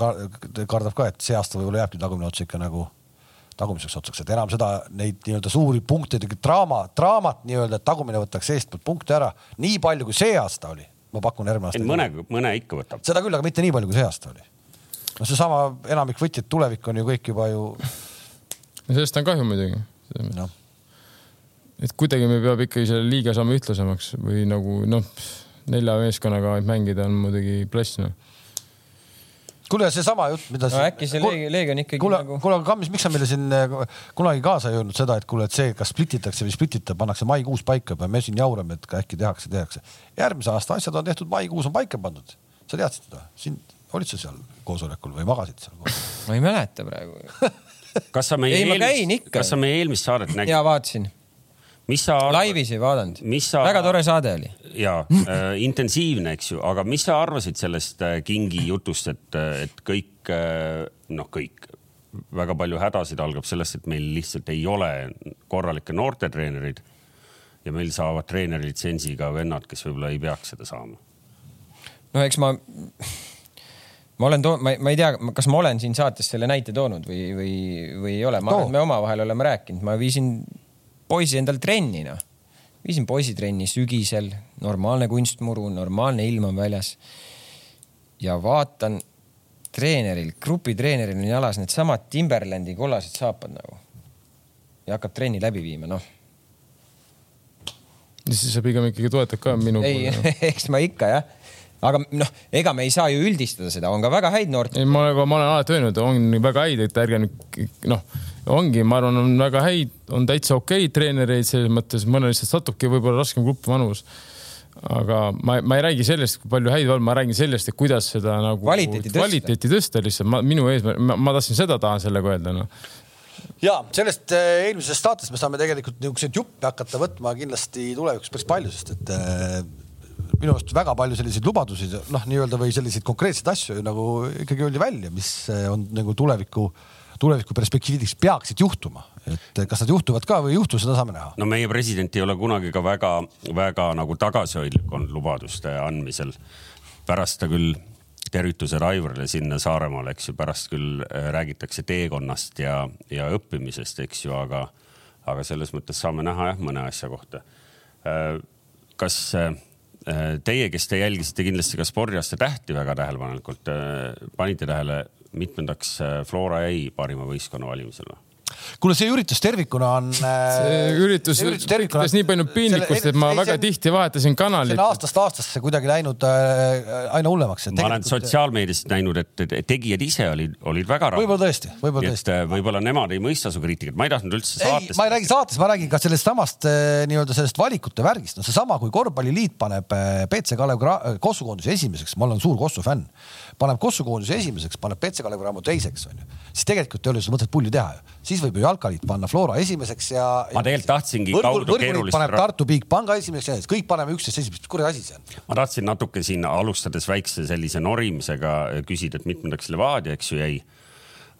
kardab ka, et see aasta võib-olla jääbki tagumine ots ikka nagu tagumiseks otsaks, et enam seda, neid nii-öelda suuri punkte, draama, draamat nii-öelda, et tagumine võtaks eestpoolt punkte ära, nii palju kui see aasta oli. ma pakun järgmine aasta. mõne, mõne ikka võtab. seda küll, aga mitte nii palju, kui see aasta oli. no seesama enamik võtjaid, tulevik on ju kõik juba ju. sellest on kahju muidugi no et kuidagi me peab ikkagi selle liiga saama ühtlasemaks või nagu noh, nelja meeskonnaga mängida on muidugi plass noh kuule, seesama jutt, mida no, äkki see Leegion ikkagi kuule, nagu. kuule, aga Kammis, miks sa meile siin eh, kunagi kaasa ei öelnud seda, et kuule, et see, kas splititakse või splitita, pannakse maikuus paika ja me siin jaurame, et äkki tehakse, tehakse. järgmise aasta asjad on tehtud, maikuus on paika pandud. sa teadsid seda? siin, olid sa seal koosolekul või magasid seal? ma ei mäleta praegu kas sa meie eelmist, kas sa meie eelmist saadet nägid? jaa, vaatasin mis sa arvad? laivis ei vaadanud. Sa... väga tore saade oli. ja äh, intensiivne, eks ju, aga mis sa arvasid sellest äh, Kingi jutust, et, äh, et kõik äh,, noh, kõik, väga palju hädasid algab sellest, et meil lihtsalt ei ole korralikke noortetreenereid ja meil saavad treenerilitsentsiga vennad, kes võib-olla ei peaks seda saama. no eks ma ma olen too-, ma, ma ei tea, kas ma olen siin saates selle näite toonud või, või, või ei ole, ma et me omavahel oleme rääkinud, ma viisin poisi endal trenni, noh. viisin poisi trenni sügisel, normaalne kunstmuru, normaalne ilm on väljas. ja vaatan treeneril, grupitreeneril on jalas needsamad Timberlandi kollased saapad nagu. ja hakkab trenni läbi viima, noh. siis sa pigem ikkagi toetad ka minu. ei, eks ma ikka jah aga noh, ega me ei saa ju üldistada seda, on ka väga häid noort. ei, ma olen, ma olen alati öelnud, on väga häid, et ärge nüüd noh, ongi, ma arvan, on väga häid, on täitsa okeid treenereid selles mõttes, mõnel lihtsalt satubki võib-olla raskem grupp vanus. Aga ma, ma ei räägi sellest, kui palju häid on, ma räägin sellest, et kuidas seda nagu kvaliteeti tõsta, kvaliteeti tõsta lihtsalt, ma, minu eesmärk, ma tahtsin seda tahan sellega öelda, noh. Ja sellest äh, eelmisest saatest me saame tegelikult niisuguseid juppe hakata võtma kindlasti tulevikus päris palju, sest et äh, minu arust väga palju selliseid lubadusi, noh, nii-öelda või selliseid konkreetseid asju nagu ikkagi öeldi välja, mis äh, on nagu tuleviku, tuleviku perspektiivides peaksid juhtuma, et kas nad juhtuvad ka või ei juhtu, seda saame näha. no meie president ei ole kunagi ka väga-väga nagu tagasihoidlik olnud lubaduste andmisel. pärast ta küll tervitused Aivarile sinna Saaremaale, eks ju, pärast küll äh, räägitakse teekonnast ja, ja õppimisest, eks ju, aga, aga selles mõttes saame näha jah, mõne asja kohta. Äh, kas teie, kes te jälgisite kindlasti ka spordiaasta tähti väga tähelepanelikult, panite tähele, mitmendaks Flora jäi parima võistkonna valimisel või? kuule, see üritus tervikuna on. see äh, üritus tekitas nii palju piinlikkust, et ma väga see, tihti vahetasin kanalit. see on aastast aastasse kuidagi läinud äh, aina hullemaks. ma olen sotsiaalmeediast näinud, et tegijad ise olid, olid väga rahul. võib-olla tõesti, võib-olla tõesti. Äh, võib-olla nemad ei mõista su kriitikat, ma ei tahtnud üldse saates. ma ei räägi saates, ma räägin ka sellest samast nii-öelda sellest valikute värgist, no seesama, kui korvpalliliit paneb BC Kalev Kossu koondise esimeseks, ma olen suur Kossu fänn paneb Kossu koondise esimeseks, paneb BC Kalev Cramo teiseks, onju. siis tegelikult ei ole seda mõtet pulli teha ju. siis võib ju jalkaliit panna Flora esimeseks ja. ma tegelikult tahtsingi kaudu keerulist. paneb Tartu Bigpanga esimeseks ja kõik paneme üksteist esimeseks, mis kuradi asi see on? ma tahtsin natuke siin alustades väikse sellise norimisega küsida, et mitmendaks Levadia, eks ju, jäi.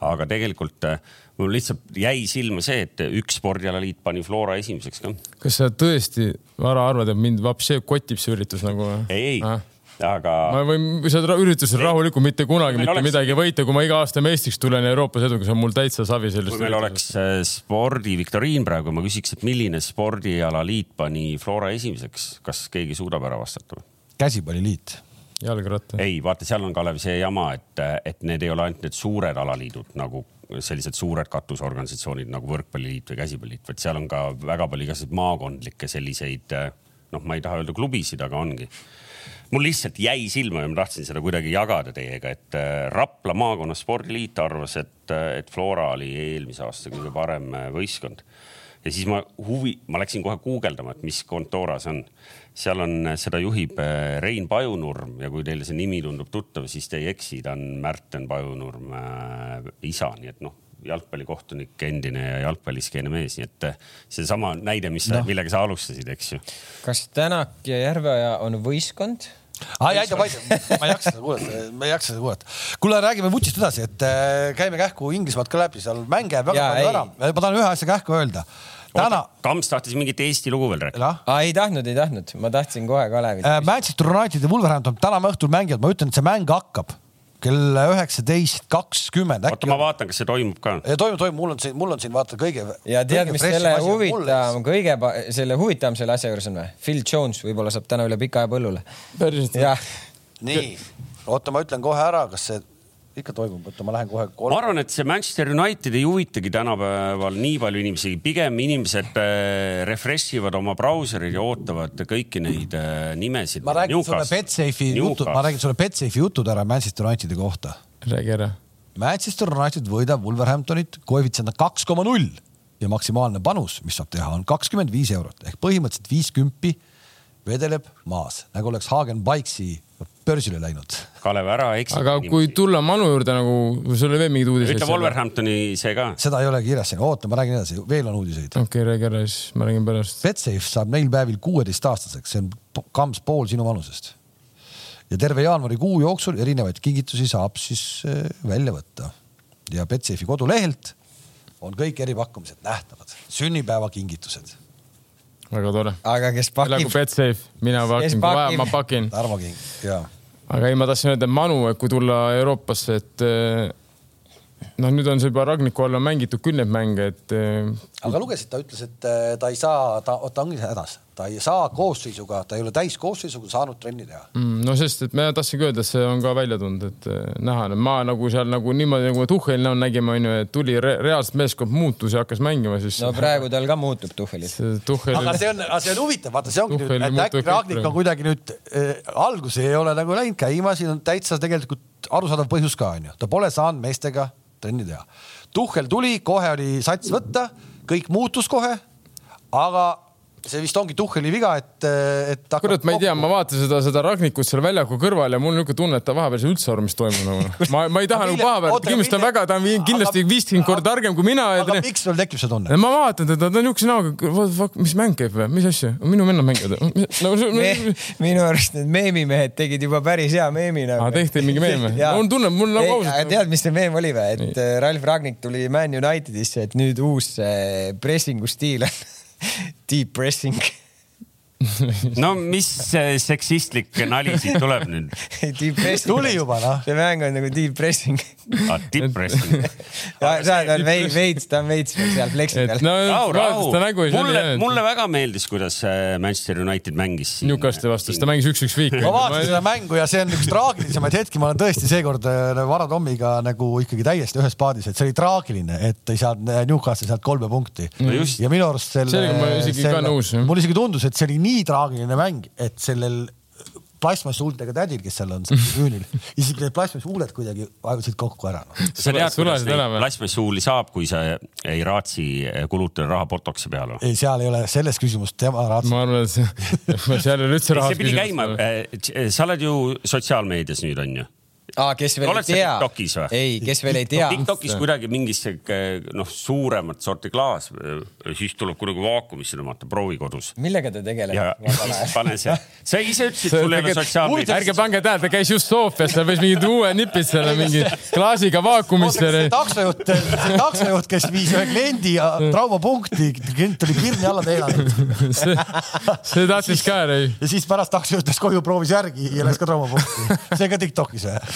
aga tegelikult äh, mul lihtsalt jäi silma see, et üks spordialaliit pani Flora esimeseks ka. kas sa tõesti, Vara, arvad, et mind vapsi kotib see üritus nagu? ei, ei ah aga. ma võin seda üritusel rahulikult mitte kunagi mitte oleks... midagi võita, kui ma iga aasta meistriks tulen Euroopas edukas, on mul täitsa savi sellest. kui meil oleks äh, spordiviktoriin praegu, ma küsiks, et milline spordialaliit pani Flora esimeseks, kas keegi suudab ära vastata? käsipalliliit jalgratta. ei, vaata, seal on Kalev see jama, et, et need ei ole ainult need suured alaliidud nagu sellised suured katusorganisatsioonid nagu Võrkpalliliit või Käsipalliliit, vaid seal on ka väga palju igasuguseid maakondlikke selliseid noh, ma ei taha öelda klubisid, aga ongi mul lihtsalt jäi silma ja ma tahtsin seda kuidagi jagada teiega, et äh, Rapla maakonna spordiliit arvas, et, äh, et Flora oli eelmise aasta kõige parem äh, võistkond. ja siis ma huvi, ma läksin kohe guugeldama, et mis kontora see on. seal on, seda juhib Rein Pajunurm ja kui teile see nimi tundub tuttav, siis te ei eksi, ta on Märten Pajunurm äh, isa, nii et noh jalgpallikohtunik, endine ja jalgpalliskeene mees, nii et seesama näide, mis no., millega sa alustasid, eks ju. kas Tänak ja Järveoja on võistkond? Ai, aitab, aitab, ma ei jaksa seda kuulata, ma ei jaksa seda kuulata. kuule, räägime vutist edasi, et äh, käime kähku Inglismaalt ka läbi, seal mänge jääb väga palju ära. ma tahan ühe asja kähku öelda. täna. Kams tahtis mingit Eesti lugu veel rääkida. ei tahtnud, ei tahtnud, ma tahtsin kohe Kalevit äh,. Manchester United ja Wolverhampton täna õhtul mängivad, ma ütlen, et see mäng hakkab kell üheksateist kakskümmend. oota, ma vaatan, kas see toimub ka. toimub, toimub, mul on siin, mul on siin vaata kõige. ja tead, mis selle huvitavam, kõige selle huvitavam selle asja juures on või? Phil Jones võib-olla saab täna üle pika aja põllule. päriselt? jah nii, oota, ma ütlen kohe ära, kas see ikka toimub, oota, ma lähen kohe kolm.... ma arvan, et see Manchester United ei huvitagi tänapäeval nii palju inimesi, pigem inimesed äh, refresh ivad oma brauserid ja ootavad kõiki neid äh, nimesid. ma räägin sulle Betsafe'i jutud, ma räägin sulle Betsafe'i jutud ära Manchester Unitedi kohta. räägi ära. Manchester United võidab Wolverhamptonit, koefitsient on kaks koma null ja maksimaalne panus, mis saab teha, on kakskümmend viis eurot ehk põhimõtteliselt viis kümpi vedeleb maas, nagu oleks Hagen Bikesi börsile läinud. Kalev, ära eksi. aga kui tulla Manu juurde nagu, sul oli veel mingeid uudiseid? ütle Wolverhamptoni see ka. seda ei ole kirjas siin, oota, ma räägin edasi, veel on uudiseid. okei okay,, räägi ära, siis ma räägin pärast. Betsafe saab neil päevil kuueteistaastaseks, see on kams pool sinu vanusest. ja terve jaanuarikuu jooksul erinevaid kingitusi saab siis äh, välja võtta. ja Betsafe'i kodulehelt on kõik eripakkumised nähtavad, sünnipäevakingitused väga tore. aga kes pakib? elagu Betsafe, mina pakin, kui vaja, ma pakin. Tarmo King, jaa. Aga ei, ma tahtsin öelda, Manu, et kui tulla Euroopasse, et noh, nüüd on see juba Ragniku all on mängitud küll neid mänge, et. Aga lugesid, ta ütles, et eh, ta ei saa, ta, ta ongi hädas, ta ei saa koosseisuga, ta ei ole täiskoosseisuga saanud trenni teha mm,. no sest, et ma tahtsingi öelda, et see on ka välja tulnud, et eh, näha, ma nagu seal nagu niimoodi nagu Tuhheli näol nägime, onju, et tuli re reaalselt meeskond muutus ja hakkas mängima, siis. no praegu tal ka muutub Tuhhelis. Tuhheli... aga see on, see on huvitav, vaata, see ongi Tuhheli nüüd, et äkki Ragnik on kuidagi nüüd äh, algus ei ole nagu läinud käima, siin on täitsa tegelikult arusaadav põhjus ka onju, ta pole saanud meestega trenni teha. Tuhhel tuli, kohe oli sats võtta, kõik muutus kohe, aga see vist ongi Tuhheli viga, et, et. kurat, ma ei tea, ma vaatasin seda, seda Ragnikut seal väljaku kõrval ja mul on niisugune tunne, et ta vahepeal ei saa üldse aru, mis toimub nagu. ma, ma ei taha nagu paha peal, kindlasti on väga, ta on kindlasti viiskümmend korda targem kui mina. aga miks sul tekib see tunne? ma vaatan teda, ta on niisuguse näoga, mis mäng käib või, mis asja, minu vennad mängivad nagu, Me, minu arust need meemimehed tegid juba päris hea meemi nagu. aa, tehti mingi meem või? mul on tunne, mul nagu ausalt. tead, mis see meem oli või, et Nii. Ralf Ragnik tuli Man Unitedisse, et nüüd uus pressingu stiil on deep pressing no mis seksistlik nali siit tuleb nüüd? tuli juba noh. see mäng on nagu deep pressing ah,. Deep pressing ta on veits, veits, ta on veits seal fleksi peal. no rahu, rahu. mulle, mulle väga meeldis, kuidas äh, Manchester United mängis. Newcastle'i vastu, sest ta mängis üks-üks viiki. ma vaatasin seda mängu ja see on üks traagilisemaid hetki, ma olen tõesti seekord äh, Vara Tommiga nagu ikkagi täiesti ühes paadis, et see oli traagiline, et ei saanud äh, Newcastle sealt kolme punkti ja minu arust selle. sellega ma isegi selle, ka nõus. mulle isegi tundus, et see oli nii nii traagiline mäng, et sellel plastmasshuultega tädil, kes seal on tribüünil, isegi need plastmasshuuled kuidagi vajusid kokku ära no.. sa tead, kuidas neid plastmasshuuli saab, kui sa ei raatsi kulutada raha botoksi peale? ei, seal ei ole selles küsimust, tema raatsib. ma arvan, et seal ei ole üldse raha. see pidi käima, eh, sa oled ju sotsiaalmeedias nüüd onju aa, kes veel Oled ei tea. TikTokis või? ei, kes veel ei tea. TikTokis kuidagi mingis noh, suuremat sorti klaas, siis tuleb kuidagi vaakumisse tõmmata, proovi kodus. millega ta tegeleb? pane see, sa ise ütlesid, sul ei ole sotsiaalmeediat. ärge pange tähele, ta käis just Sofias, ta võis mingid uued nipid selle mingi klaasiga vaakumisse. taksojuht, see taksojuht, kes viis ühe kliendi traumapunkti, klient oli pirni alla teelanud see, see tahtis ka ära. ja siis pärast taksojuht läks koju, proovis järgi ja läks ka traumapunkti. see ka TikTokis või?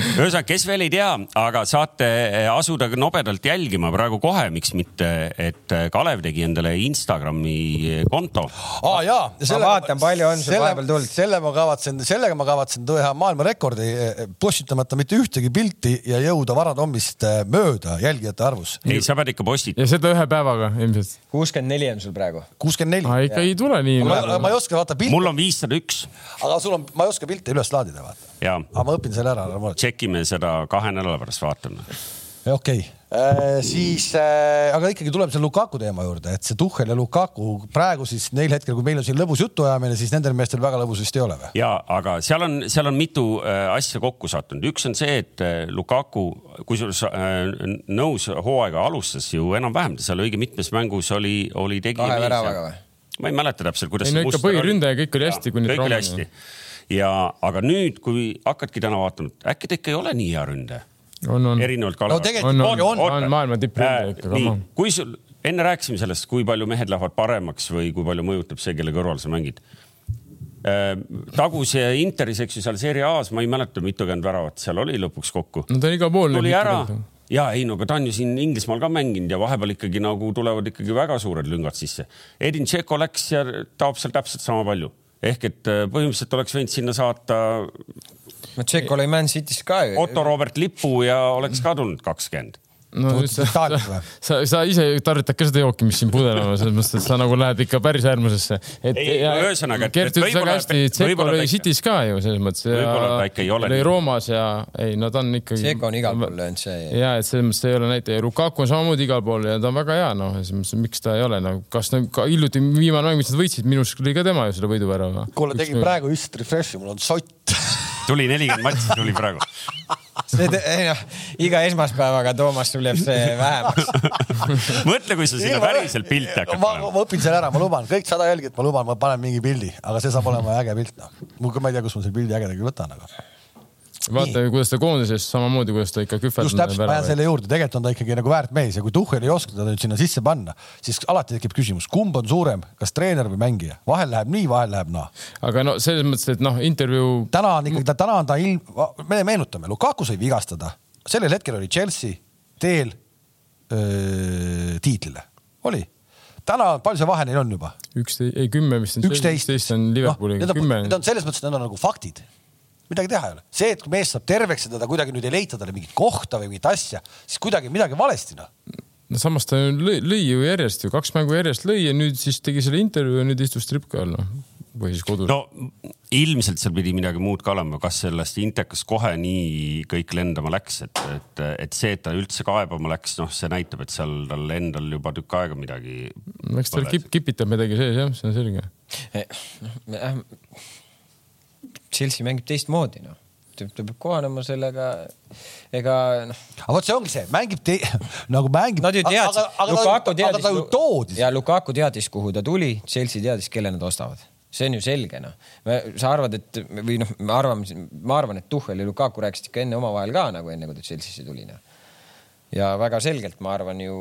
ühesõnaga, kes veel ei tea, aga saate asuda nobedalt jälgima praegu kohe, miks mitte, et Kalev tegi endale Instagrami konto. aa jaa. ma vaatan, palju on sul vahepeal tulnud. selle ma kavatsen, sellega ma kavatsen teha maailmarekordi, postitamata mitte ühtegi pilti ja jõuda Varatommist mööda jälgijate arvus. ei, sa pead ikka postitama. ja seda ühe päevaga ilmselt. kuuskümmend neli on sul praegu. kuuskümmend neli. ikka ei tule nii. ma, ma ei oska vaata pilte. mul on viissada üks. aga sul on, ma ei oska pilte üles laadida, vaata. aga ma õpin selle ära, ära muretse tšekime seda kahe nädala pärast, vaatame. okei okay. äh,, siis äh, aga ikkagi tuleme selle Lukaku teema juurde, et see Tuhhel ja Lukaku praegu siis neil hetkel, kui meil on siin lõbus jutuajamine, siis nendel meestel väga lõbus vist ei ole või? ja, aga seal on, seal on mitu äh, asja kokku sattunud, üks on see, et äh, Lukaku, kusjuures äh, nõus hooaega alustas ju enam-vähem, seal õige mitmes mängus oli, oli tegija. kahe väravaga või? ma ei mäleta täpselt, kuidas. ei no ikka põhiründaja, kõik oli hästi. kõik oli hästi ja, aga nüüd, kui hakkadki täna vaatama, äkki ta ikka ei ole nii hea ründaja. on, on. erinevalt Kalevast no, tegelikult on, on, on, on maailma tippründaja ikka. nii, kui sul, enne rääkisime sellest, kui palju mehed lähevad paremaks või kui palju mõjutab see, kelle kõrval sa mängid äh, taguse Interis, eks ju, seal Serie A-s, ma ei mäleta, mitukümmend väravat seal oli lõpuks kokku. no ta igal pool. tuli ära ja ei, no aga ta on ju siin Inglismaal ka mänginud ja vahepeal ikkagi nagu tulevad ikkagi väga suured lüngad sisse. Edin Tšeko läks ja taob seal täpselt sama palju ehk et äh, põhimõtteliselt oleks võinud sinna saata. no Tšekk oli Man City's ka ju. Otto Robert Lipu ja oleks ka tulnud kakskümmend no sa, sa, sa, sa ise tarvitad ka seda jooki, mis siin pudel on, selles mõttes, et sa nagu lähed ikka päris äärmusesse. et ühesõnaga, et Gert ütles väga hästi, Tseko oli City's ka ju selles mõttes. ole. oli Roomas ja ei, no ta on ikkagi. Tseko on igal pool löönud see. ja, et selles mõttes ei ole näitaja. Lukaku on samamoodi igal pool ja ta on väga hea, noh, selles mõttes, miks ta ei ole nagu, kas ka hiljuti viimane mäng, mis nad võitsid, minu arust oli ka tema ju selle võiduvärava. kuule, tegin praegu just refresh'i, mul on sott tuli nelikümmend matši, tuli praegu see, ei noh, iga esmaspäevaga, Toomas, sul jääb see vähemaks mõtle, kui sa sinna päriselt pilti hakkad panema. ma õpin selle ära, ma luban, kõik sada jälgijat, ma luban, ma panen mingi pildi, aga see saab olema äge pilt, noh. ma ei tea, kus ma selle pildi ägedagi võtan, aga vaata, kuidas ta koondises samamoodi, kuidas ta ikka kühveldab. just täpselt, ma jään selle juurde, tegelikult on ta ikkagi nagu väärt mees ja kui Tuhhel ei oska teda nüüd sinna sisse panna, siis alati tekib küsimus, kumb on suurem, kas treener või mängija, vahel läheb nii, vahel läheb naa no.. aga no selles mõttes, et noh, intervjuu. täna on ikkagi, täna on ta ilm, me meenutame, Lukaku sai vigastada, sellel hetkel oli Chelsea teel öö, tiitlile, oli. täna, palju see vahe neil on juba? üksteist, ei kümme vist on. üksteist on Liverpooliga no,. Need on selles mõttes, need on nagu faktid midagi teha ei ole, see, et kui mees saab terveks ja teda kuidagi nüüd ei leita talle mingit kohta või mingit asja, siis kuidagi midagi valesti noh no samas ta lõi, lõi ju järjest ju, kaks mängu järjest lõi ja nüüd siis tegi selle intervjuu ja nüüd istus tripka all, noh. või siis kodus. no ilmselt seal pidi midagi muud ka olema, kas sellest Intekast kohe nii kõik lendama läks, et, et, et see, et ta üldse kaebama läks, noh, see näitab, et seal tal endal juba tükk aega midagi. eks tal kip, kipitab midagi sees jah, see on selge. noh, Chelsea mängib teistmoodi noh ta peab kohanema sellega, ega noh. aga vot see ongi see, mängib te... nagu mängib. Nad ju teadsid, Lukaku teadis. aga ta ju toodis. ja Lukaku teadis, kuhu ta tuli, Chelsea teadis, kelle nad ostavad see on ju selge, noh. sa arvad, et või noh, me arvame, ma arvan, et Tuhhel ja Lukaku rääkisid ikka enne omavahel ka nagu enne, kui ta Chelsea'sse tuli, noh. ja väga selgelt, ma arvan ju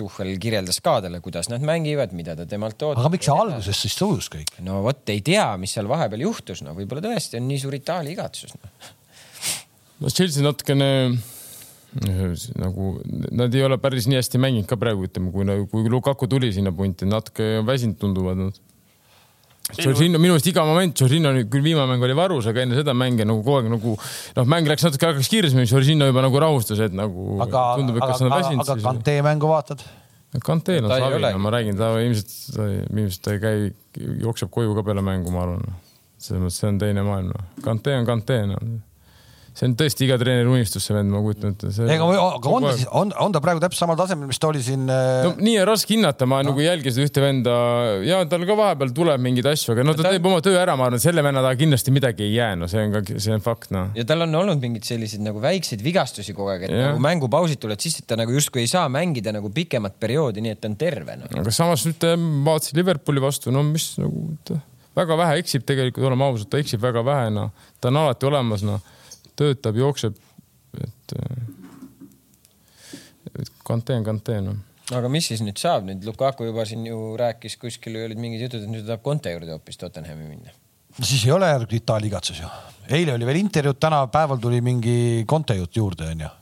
Tuhhel kirjeldas ka talle, kuidas nad mängivad, mida ta temalt ootab. aga miks see alguses siis tõus kõik? no vot, ei tea, mis seal vahepeal juhtus, no võib-olla tõesti on nii suur Itaalia igatsus no.. no Chelsea natukene nagu nad ei ole päris nii hästi mänginud ka praegu, ütleme, kui, kui Lukaku tuli sinna punti, natuke väsinud tunduvad nad Jorginho minu meelest iga moment, Jorginho küll viimane mäng oli varus, aga enne seda mänge nagu kogu aeg nagu noh, mäng läks natuke hakkas kiiremini, Jorginho juba nagu rahustas, et nagu aga, tundub, et kas on väsinud. aga Kante mängu vaatad? Kante on savi, no ma räägin, ta ilmselt, ilmselt ta ei käi, jookseb koju ka peale mängu, ma arvan. selles mõttes see on teine maailm, noh. Kante on Kante, noh see on tõesti iga treeneri unistus, see vend, ma kujutan ette. ega, aga on ta siis, on, on ta praegu täpselt samal tasemel, mis ta oli siin äh...? no nii on raske hinnata, ma no. nagu jälgisin ühte venda ja tal ka vahepeal tuleb mingeid asju, aga no ta, ta teeb oma töö ära, ma arvan, selle venna taha kindlasti midagi ei jää, no see on ka, see on fakt, noh. ja tal on olnud mingeid selliseid nagu väikseid vigastusi kogu aeg, et ja. nagu mängupausid tulevad sisse, et ta nagu justkui ei saa mängida nagu pikemat perioodi, nii et ta on terve no.. aga samas nüüd vaatasin Liverpooli vastu, no mis nagu väga vähe eksib tegelikult, oleme ausad, ta eksib väga vähe, noh, ta on alati olemas, noh töötab, jookseb, et, et Kante on Kante noh. aga mis siis nüüd saab nüüd, Lukaku juba siin ju rääkis, kuskil olid mingid jutud, et nüüd ta tahab Conte juurde hoopis Tottenhami minna. siis ei ole järgi Itaalia igatsus ju. eile oli veel intervjuud, täna päeval tuli mingi Conte jutt juurde onju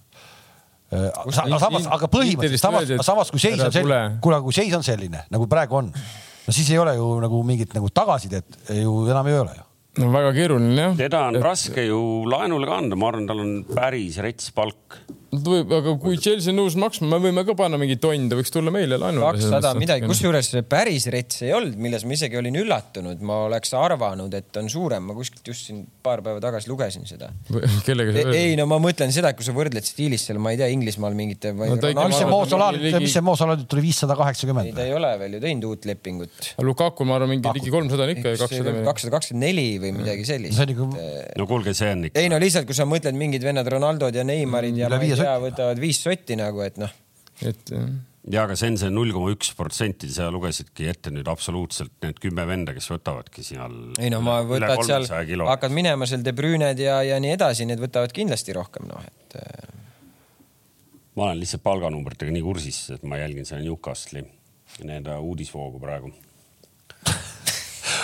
aga samas, aga põhimõtteliselt samas, samas kui seis on selline, kuule, kui seis on selline nagu praegu on, no siis ei ole ju nagu mingit nagu tagasisidet ju enam ei ole ju no väga keeruline jah. teda on et... raske ju laenule ka anda, ma arvan, tal on päris rets palk võib, aga kui Chelsea on nõus maksma, me võime ka panna mingi tonn, ta võiks tulla meile laenule. kakssada midagi, kusjuures päris rets ei olnud, milles ma isegi olin üllatunud, ma oleks arvanud, et on suurem, ma kuskilt just siin paar päeva tagasi lugesin seda. kellega sa ei no ma mõtlen seda, et kui sa võrdled stiilis seal, ma ei tea, Inglismaal mingite no,. mis see Moosolaar, mis see Moosolaar tuli viissada kaheksakümmend? ta ei ole veel ju teinud uut lepingut. Lukaku, ma arvan, mingi ligi kolmsada on ikka ja kakssada. kakssada kakskümmend neli või midagi sellist. Nagu- no kuulge, see on ikka. ei no lihtsalt, kui sa mõtled mingid vennad Ronaldod ja Neymarid ja ma ei tea, võtavad viis sotti nagu, et noh. et jah ja aga see on see null koma üks protsenti, sa lugesidki ette nüüd absoluutselt need kümme venda, kes võtavadki seal. ei no ma võtad seal, hakkad minema seal De Brüned ja, ja nii edasi, need võtavad kindlasti rohkem noh, et. Äh. ma olen lihtsalt palganumbritega nii kursis, et ma jälgin seda Newcastle'i, need uudisvoogu praegu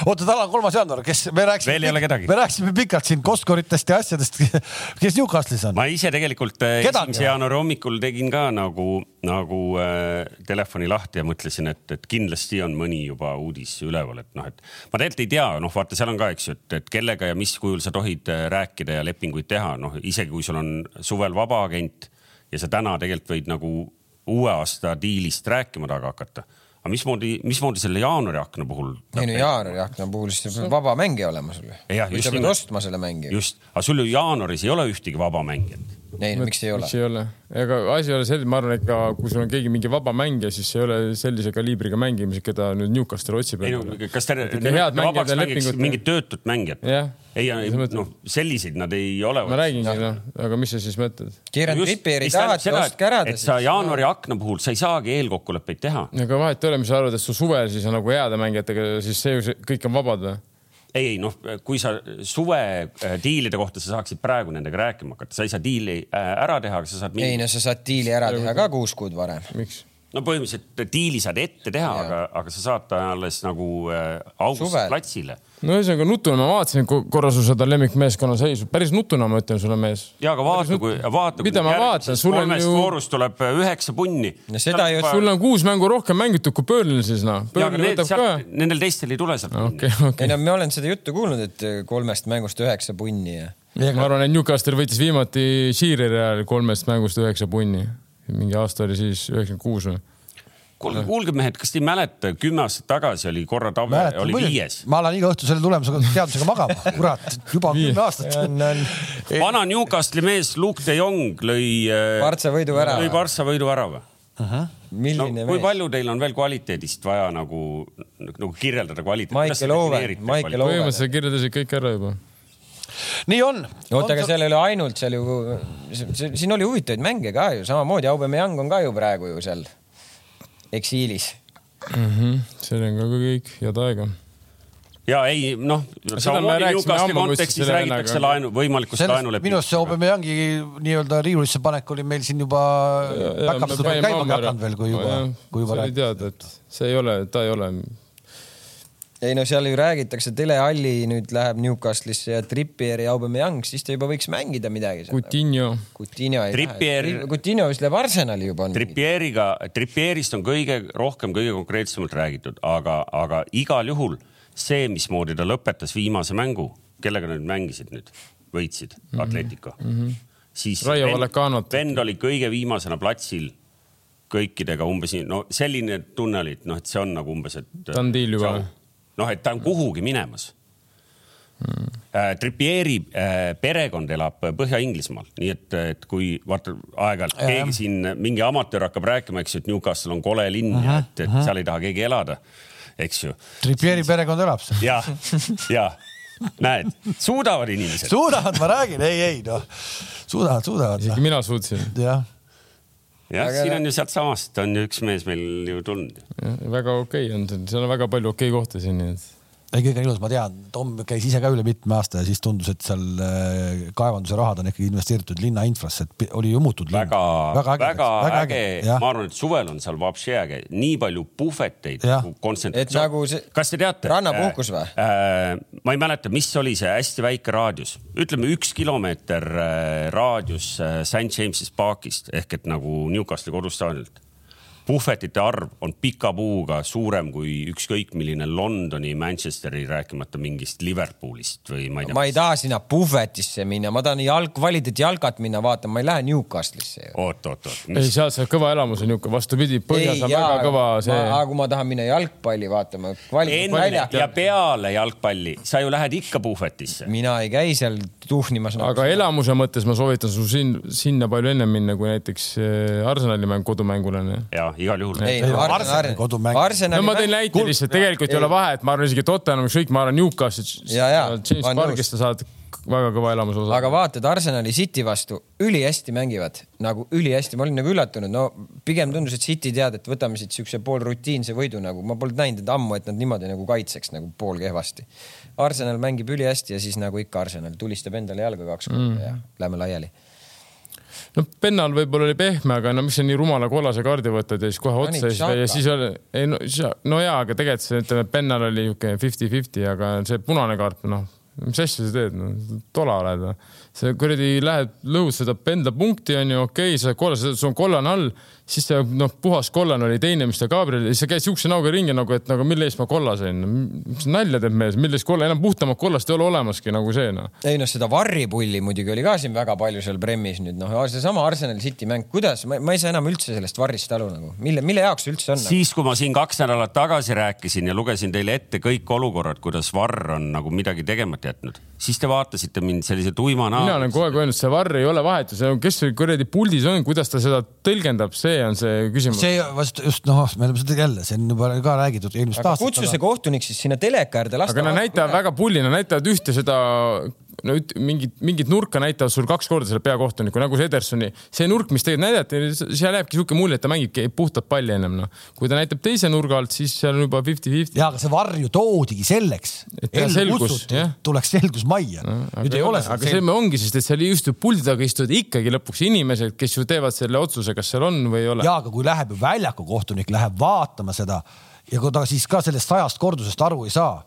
oota, täna on kolmas jaanuar, kes me rääkisime, me rääkisime pikalt siin Koskoritest ja asjadest. kes Newcastle'is on? ma ise tegelikult äh, esimese jaanuari hommikul tegin ka nagu, nagu äh, telefoni lahti ja mõtlesin, et, et kindlasti on mõni juba uudis üleval, et noh, et ma tegelikult ei tea, noh, vaata, seal on ka, eks ju, et, et kellega ja mis kujul sa tohid äh, rääkida ja lepinguid teha, noh, isegi kui sul on suvel vabaagent ja sa täna tegelikult võid nagu uue aasta diilist rääkima taga hakata aga mismoodi, mismoodi selle jaanuari akna puhul? ei no jaanuari akna puhul siis peab vaba mängija olema sul ju. või sa pead ostma selle mängija. just, aga sul ju jaanuaris ei ole ühtegi vaba mängijat. Ei no miks ei ole? miks ei ole? ega asi ei ole selles, ma arvan, et ka kui sul on keegi mingi vaba mängija, siis ei ole sellise kaliibriga mängimised, keda nüüd Newcastle otsib. kas te vabaks mängiks mingit töötut mängijat? ei, noh, selliseid nad ei ole. ma räägingi, noh, aga mis sa siis mõtled? Kieran Trippieri tahadki, ostke ära siis. sa jaanuari akna puhul, sa ei saagi eelkokkuleppeid teha. aga vahet ei ole, mis sa arvad, et su suvel siis on nagu heade mängijatega, siis see, kõik on vabad või? Ei, ei noh, kui sa suve äh, diilide kohta sa saaksid praegu nendega rääkima hakata, sa ei saa diili äh, ära teha, aga sa saad. ei no sa saad diili ära teha ka kuus kuud varem. miks? no põhimõtteliselt diili saad ette teha, aga, aga sa saad ta alles nagu äh, augustis platsile. No ühesõnaga nutuna ma vaatasin korra su seda lemmikmeeskonna seisu, päris nutuna ma ütlen sulle, mees. ja aga vaata, kui, vaata. mida ma vaatan, sul on ju. voorus tuleb äh, üheksa punni. no seda ju. sul on kuus mängu rohkem mängitud kui Burnley'l siis noh. Nendel teistel ei tule sealt okay, okay. ei no ma olen seda juttu kuulnud, et äh, kolmest mängust üheksa punni ja. ma arvan, et Newcastle võitis viimati Sheareri ajal kolmest mängust üheksa punni mingi aasta oli siis üheksakümmend kuus või? Kuulge, kuulge mehed, kas te ei mäleta, kümme aastat tagasi oli korra Tave oli mõni. viies. ma lähen iga õhtu selle tulemusega, teadmisega magama, kurat, juba kümme aastat. vana Newcastle'i mees Luke de Jong lõi. Partsa äh, võidu ära. lõi Partsa võidu värava. milline no, kui palju teil on veel kvaliteedist vaja nagu, nagu kirjeldada kvaliteeti? Maicel Owen, Maicel Owen. põhimõtteliselt kirjeldasid kõik ära juba nii on. oota, aga seal ei ole ainult seal ju, siin oli huvitavaid mänge ka ju, samamoodi Aubameyang on ka ju praegu ju seal eksiilis mm. -hmm. see on ka kõik head aega ja ei noh, samamoodi Newcastle'i kontekstis räägitakse laenu, võimalikust laenulepingust. minu arust see Aubameyangi nii-öelda riiulisse panek oli meil siin juba päkapidi käima hakanud veel, kui juba, kui juba rääkida. teada, et see ei ole, ta ei ole ei no seal ju räägitakse, Tele Alli nüüd läheb Newcastle'isse ja Trippier ja Aubameyang, siis ta juba võiks mängida midagi. Coutinho. Coutinho ei Trippier... lähe. Coutinho vist läheb Arsenali juba. Trippieriga, Trippierist on kõige rohkem, kõige konkreetsemalt räägitud, aga, aga igal juhul see, mismoodi ta lõpetas viimase mängu, kellega nad mängisid nüüd, võitsid mm -hmm. Atletico mm. -hmm. siis vend, vend oli kõige viimasena platsil kõikidega umbes nii, no selline tunne oli, et noh, et see on nagu umbes, et. ta on diil juba noh, et ta on kuhugi minemas hmm.. Tripieri äh, perekond elab Põhja-Inglismaal, nii et, et kui vaata aeg-ajalt keegi siin, mingi amatöör hakkab rääkima, eks ju, et Newcastle on kole linn uh -huh, ja et, et uh -huh. seal ei taha keegi elada, eks ju. Tripieri perekond elab seal. ja, ja näed, suudavad inimesed. suudavad, ma räägin, ei, ei noh, suudavad, suudavad. isegi mina suutsin. jah jah, siin on ju sealtsamast on üks mees meil ju tulnud. väga okei okay on, seal on väga palju okei okay kohti siin, nii et ei, kõik on ilus, ma tean, Tom käis ise ka üle mitme aasta ja siis tundus, et seal äh, kaevanduse rahad on ikkagi investeeritud linna infrasse, et oli jumutud linn. väga, väga, väga, väga äge, äge., ma arvan, et suvel on seal vapsi äge, nii palju puhveteid, nagu kontsentratsioon. nagu see. kas te teate? rannapuhkus või äh,? Äh, ma ei mäleta, mis oli see hästi väike raadius, ütleme üks kilomeeter äh, raadius äh, St James'is Parkist ehk et nagu Newcastle'i kodustaadionilt puhvetite arv on pika puuga suurem kui ükskõik milline Londoni, Manchesteri, rääkimata mingist Liverpoolist või ma ei tea. ma ei taha sinna puhvetisse minna, ma tahan jalg, kvaliteet jalkat minna vaatama, ma ei lähe Newcastle'isse. oot, oot, oot. ei, seal see kõva elamus on niisugune, vastupidi, põhjas on väga kõva see. aga kui ma tahan minna jalgpalli vaatama. enne ja peale jalgpalli, sa ju lähed ikka puhvetisse. mina ei käi seal tuhnimas no.. aga elamuse mõttes ma soovitan sul siin, sinna palju ennem minna, kui näiteks eh, Arsenali mäng kodumängul on. ja igal juhul. no ma tõin näite lihtsalt, tegelikult ei ole vahet, ma arvan isegi Tottenham, ükskõik, ma arvan Newcastle, James Parkist sa saad väga kõva elamuse osa. aga vaatad Arsenali City vastu, ülihästi mängivad, nagu ülihästi, ma olin nagu üllatunud, no pigem tundus, et City tead, et võtame siit siukse poolrutiinse võidu nagu, ma polnud näinud ammu, et nad niimoodi nagu kaitseks nagu poolkehvasti. Arsenal mängib ülihästi ja siis nagu ikka Arsenal tulistab endale jalga kaks korda mm. ja lähme laiali no Pennal võib-olla oli pehme, aga no mis sa nii rumala kollase kaardi võtad ja siis kohe otsa siis ja siis oli, ei no, no jaa, aga tegelikult see ütleme, Pennal oli niisugune fifty-fifty, aga see punane kaart, noh, mis asja sa teed no,, tola oled või? see kuradi lähed, lõhud seda enda punkti onju, okei okay,, sa kollase, sul on kollane all siis see noh, puhas kollane oli teine, mis ta Gabriel, siis sa käid siukse näoga ringi nagu, et nagu mille eest ma kolla sain. mis nalja teeb mees, millest kolla, enam puhtamat kollast ei ole olemaski nagu see noh. ei noh, seda varripulli muidugi oli ka siin väga palju seal Premis nüüd noh, seesama Arsenal City mäng, kuidas, ma ei saa enam üldse sellest varrist aru nagu, mille, mille jaoks üldse on? siis, kui ma siin kaks nädalat tagasi rääkisin ja lugesin teile ette kõik olukorrad, kuidas varr on nagu midagi tegemata jätnud, siis te vaatasite mind sellise tuima näoga. mina olen kogu aeg öelnud, see varr ei ole vahetu, see on, kes kuradi puldis on, kuidas ta seda tõlgendab, see see on see küsimus. see vast just noh, me oleme seda jälle, see on juba ka räägitud eelmist aastat. kutsu see kohtunik siis sinna teleka äärde aga nad näitavad väga pullina, näitavad ühte seda no mingit, mingit nurka näitavad sul kaks korda selle peakohtuniku, nagu see Edersoni. see nurk, mis tegelikult näidati, seal jääbki sihuke mulje, et ta mängibki puhtalt palli ennem, noh. kui ta näitab teise nurga alt, siis seal on juba fifty-fifty. ja, aga see varju toodigi selleks. tuleks selgus majja no,. nüüd ei ole seda. aga see ongi, sest et seal just puldi taga istuvad ikkagi lõpuks inimesed, kes ju teevad selle otsuse, kas seal on või ei ole. ja, aga kui läheb ju väljaku kohtunik, läheb vaatama seda ja kui ta siis ka sellest sajast kordusest aru ei saa,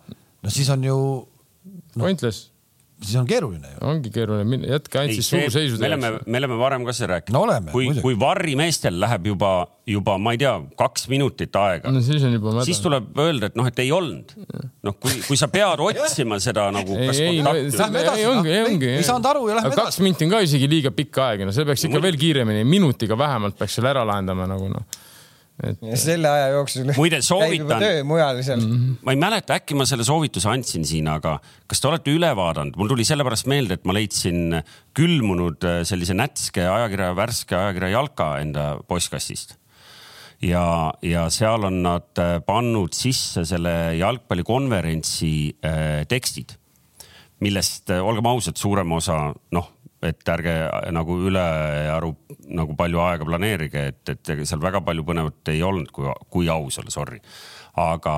no siis on ju no,. Pointless siis on keeruline ju. ongi keeruline, jätke ainult siis suuseisu. me oleme, me oleme varem ka seda rääkinud no,. kui, kui varrimeestel läheb juba, juba ma ei tea, kaks minutit aega no,. siis on juba mäda. siis tuleb öelda, et noh, et ei olnud. noh, kui, kui sa pead otsima seda nagu. ei, ei, no, ei ongi, ei ongi. ei saanud aru ja lähme edasi. kaks minti on ka isegi liiga pikk aeg, no see peaks ikka veel kiiremini, minutiga vähemalt peaks selle ära lahendama nagu noh et. ja selle aja jooksul. muide, soovitan. töö mujal seal mm. -hmm. ma ei mäleta, äkki ma selle soovituse andsin siin, aga kas te olete üle vaadanud, mul tuli sellepärast meelde, et ma leidsin külmunud äh, sellise nätske ajakirja, värske ajakirja Jalka enda postkastist ja, ja seal on nad äh, pannud sisse selle jalgpallikonverentsi äh, tekstid, millest äh, olgem ausad, suurem osa noh et ärge nagu ülearu nagu palju aega planeerige, et, et seal väga palju põnevat ei olnud, kui, kui aus olla, sorry. aga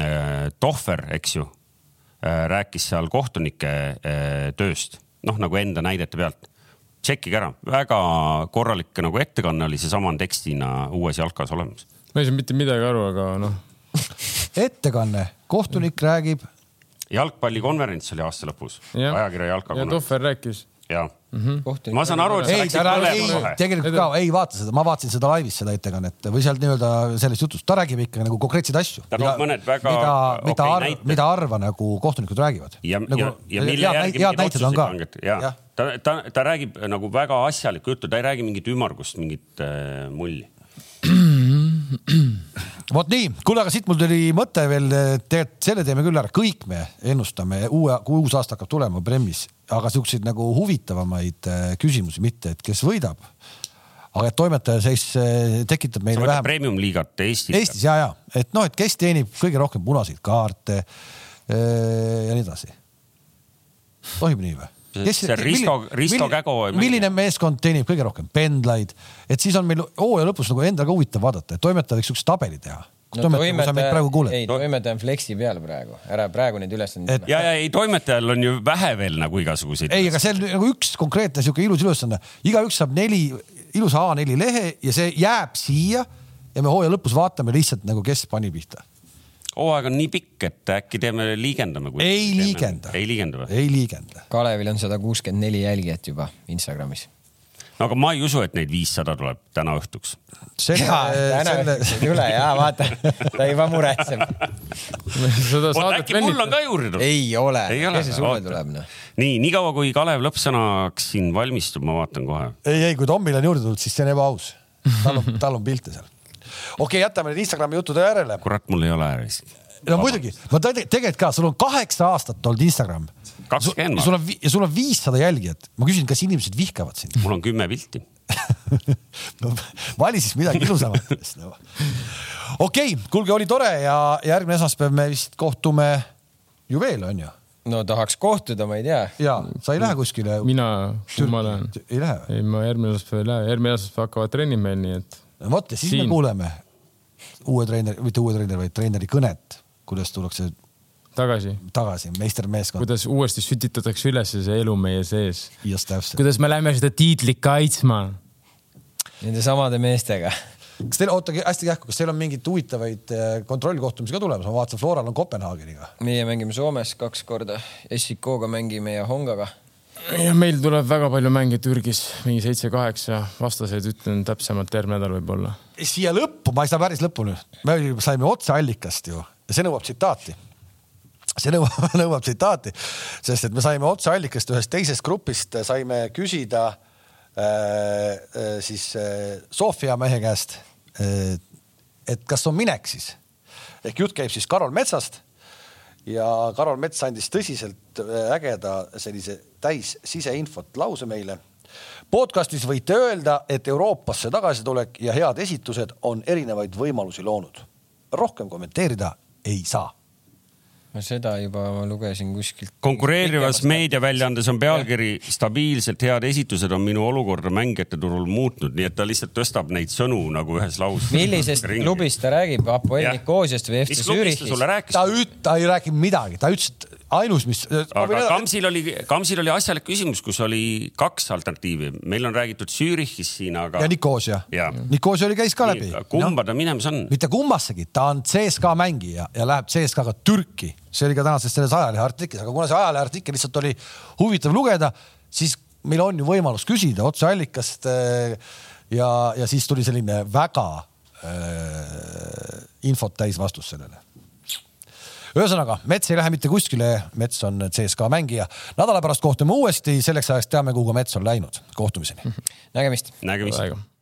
äh, Tohver, eks ju äh,, rääkis seal kohtunike äh, tööst, noh nagu enda näidete pealt. tšekkige ära, väga korralik nagu ettekanne oli, seesama on tekstina uues jalkas olemas. ma ei saanud mitte midagi aru, aga noh ettekanne, kohtunik räägib. jalgpallikonverents oli aasta lõpus, ajakirja Jalka. ja Tohver rääkis ja mm. -hmm. ma saan aru, et sa läksid põlema kohe. tegelikult ka, ei vaata seda, ma vaatasin seda laivis, seda ettekannet või sealt nii-öelda sellest jutust, ta räägib ikka nagu konkreetseid asju. ta toob mõned väga mida, mida okay, arv, mida harva nagu kohtunikud räägivad. ja nagu,, ja, ja mille järgi head näited on ka. ja, ja., ta, ta, ta räägib nagu väga asjalikku juttu, ta ei räägi mingit ümmargust, mingit äh, mulli vot nii, kuule, aga siit mul tuli mõte veel, tegelikult selle teeme küll ära, kõik me ennustame uue, kui uus aasta hakkab tulema Premis, aga siukseid nagu huvitavamaid äh, küsimusi mitte, et kes võidab. aga et toimetaja seis äh, tekitab meile vähem. Premium-liigat Eestis. Eestis ja, ja et noh, et kes teenib kõige rohkem punaseid kaarte äh, ja nii edasi. tohib nii või? Kes, see Risto, Risto Kägo. milline meeskond teenib kõige rohkem pendlaid, et siis on meil hooaja lõpus nagu endal ka huvitav vaadata, et toimetaja võiks siukse tabeli teha. No, toimetaja, ei no., toimetaja on flexi peal praegu, ära praegu neid ülesandeid. ja, ja ei, toimetajal on ju vähe veel nagu igasuguseid. ei, aga see on nagu üks konkreetne sihuke ilus ülesanne, igaüks saab neli ilusa A4 lehe ja see jääb siia ja me hooaja lõpus vaatame lihtsalt nagu, kes pani pihta hooaeg on nii pikk, et äkki teeme, liigendame. ei liigenda. ei liigenda või? ei liigenda. Kalevil on sada kuuskümmend neli jälgijat juba Instagramis. no aga ma ei usu, et neid viissada tuleb täna õhtuks. jaa, täna õhtuks ei tule ja vaata, ta juba muretseb. äkki mul on ka juurde tulnud? ei ole, kes see sulle tuleb noh? nii, niikaua kui Kalev lõppsõnaks siin valmistub, ma vaatan kohe. ei, ei, kui Tommil on juurde tulnud, siis see on ebaaus. tal on, tal on pilte seal okei okay,, jätame need Instagrami jutud järele. kurat, mul ei ole äris. no muidugi, ma tegelikult ka, sul on kaheksa aastat olnud Instagram. kakskümmend. sul on, ja sul on viissada jälgijat. ma küsin, kas inimesed vihkavad sind? mul on kümme pilti no vali siis midagi ilusamat no.. okei okay,, kuulge, oli tore ja järgmine esmaspäev me vist kohtume ju veel, on ju? no tahaks kohtuda, ma ei tea. ja, sa ei lähe kuskile? mina, ma lähen. ei lähe või? ei, ma järgmine esmaspäev ei lähe, järgmine esmaspäev hakkavad trennid meil, nii et vot ja siis Siin. me kuuleme uue treeneri, mitte uue treeneri, vaid treeneri kõnet, kuidas tullakse tagasi, tagasi, meistermeeskond. kuidas uuesti sütitatakse üles see elu meie sees. just täpselt. kuidas me läheme seda tiitlit kaitsma. Nende samade meestega. kas teil, oota hästi kähku, kas teil on mingeid huvitavaid äh, kontrollkohtumisi ka tulemas, ma vaatasin, Floral on Kopenhaageniga. meie mängime Soomes kaks korda, SIK-ga mängime ja Hongaga ja meil tuleb väga palju mänge Türgis, mingi seitse-kaheksa, vastaseid ütlen täpsemalt järgmine nädal võib-olla. Siia lõppu, ma ei saa päris lõpuni, me saime otseallikast ju ja see nõuab tsitaati. see nõuab, nõuab tsitaati, sest et me saime otseallikast ühest teisest grupist, saime küsida äh, äh, siis äh, Sofia mehe käest äh,, et kas on minek siis ehk jutt käib siis Karol Metsast ja Karol Mets andis tõsiselt äh, ägeda sellise täis siseinfot lause meile. Podcastis võite öelda, et Euroopasse tagasitulek ja head esitused on erinevaid võimalusi loonud. rohkem kommenteerida ei saa. seda juba ma lugesin kuskilt. konkureerivas meediaväljaandes on pealkiri stabiilselt head esitused on minu olukorda mängijate turul muutnud, nii et ta lihtsalt tõstab neid sõnu nagu ühes lauses. millisest klubist ta räägib, Apoel Nikosiast või FC Zürichist? ta üt-, ta ei rääkinud midagi, ta ütles, et ainus, mis. aga Kamsil oli, Kamsil oli asjalik küsimus, kus oli kaks alternatiivi, meil on räägitud Zürichist siin, aga. ja Nikosia. Nikosia oli, käis ka läbi. kumba no, ta minemas on? mitte kummassegi, ta on CSKA mängija ja läheb CSKA-ga Türki, see oli ka tänases selles ajalehe artiklis, aga kuna see ajalehe artikkel lihtsalt oli huvitav lugeda, siis meil on ju võimalus küsida otseallikast. Eh, ja, ja siis tuli selline väga äh, infot täis vastus sellele ühesõnaga, Mets ei lähe mitte kuskile, Mets on CSKA mängija. nädala pärast kohtume uuesti, selleks ajaks teame, kuhu Mets on läinud. kohtumiseni. nägemist. nägemist.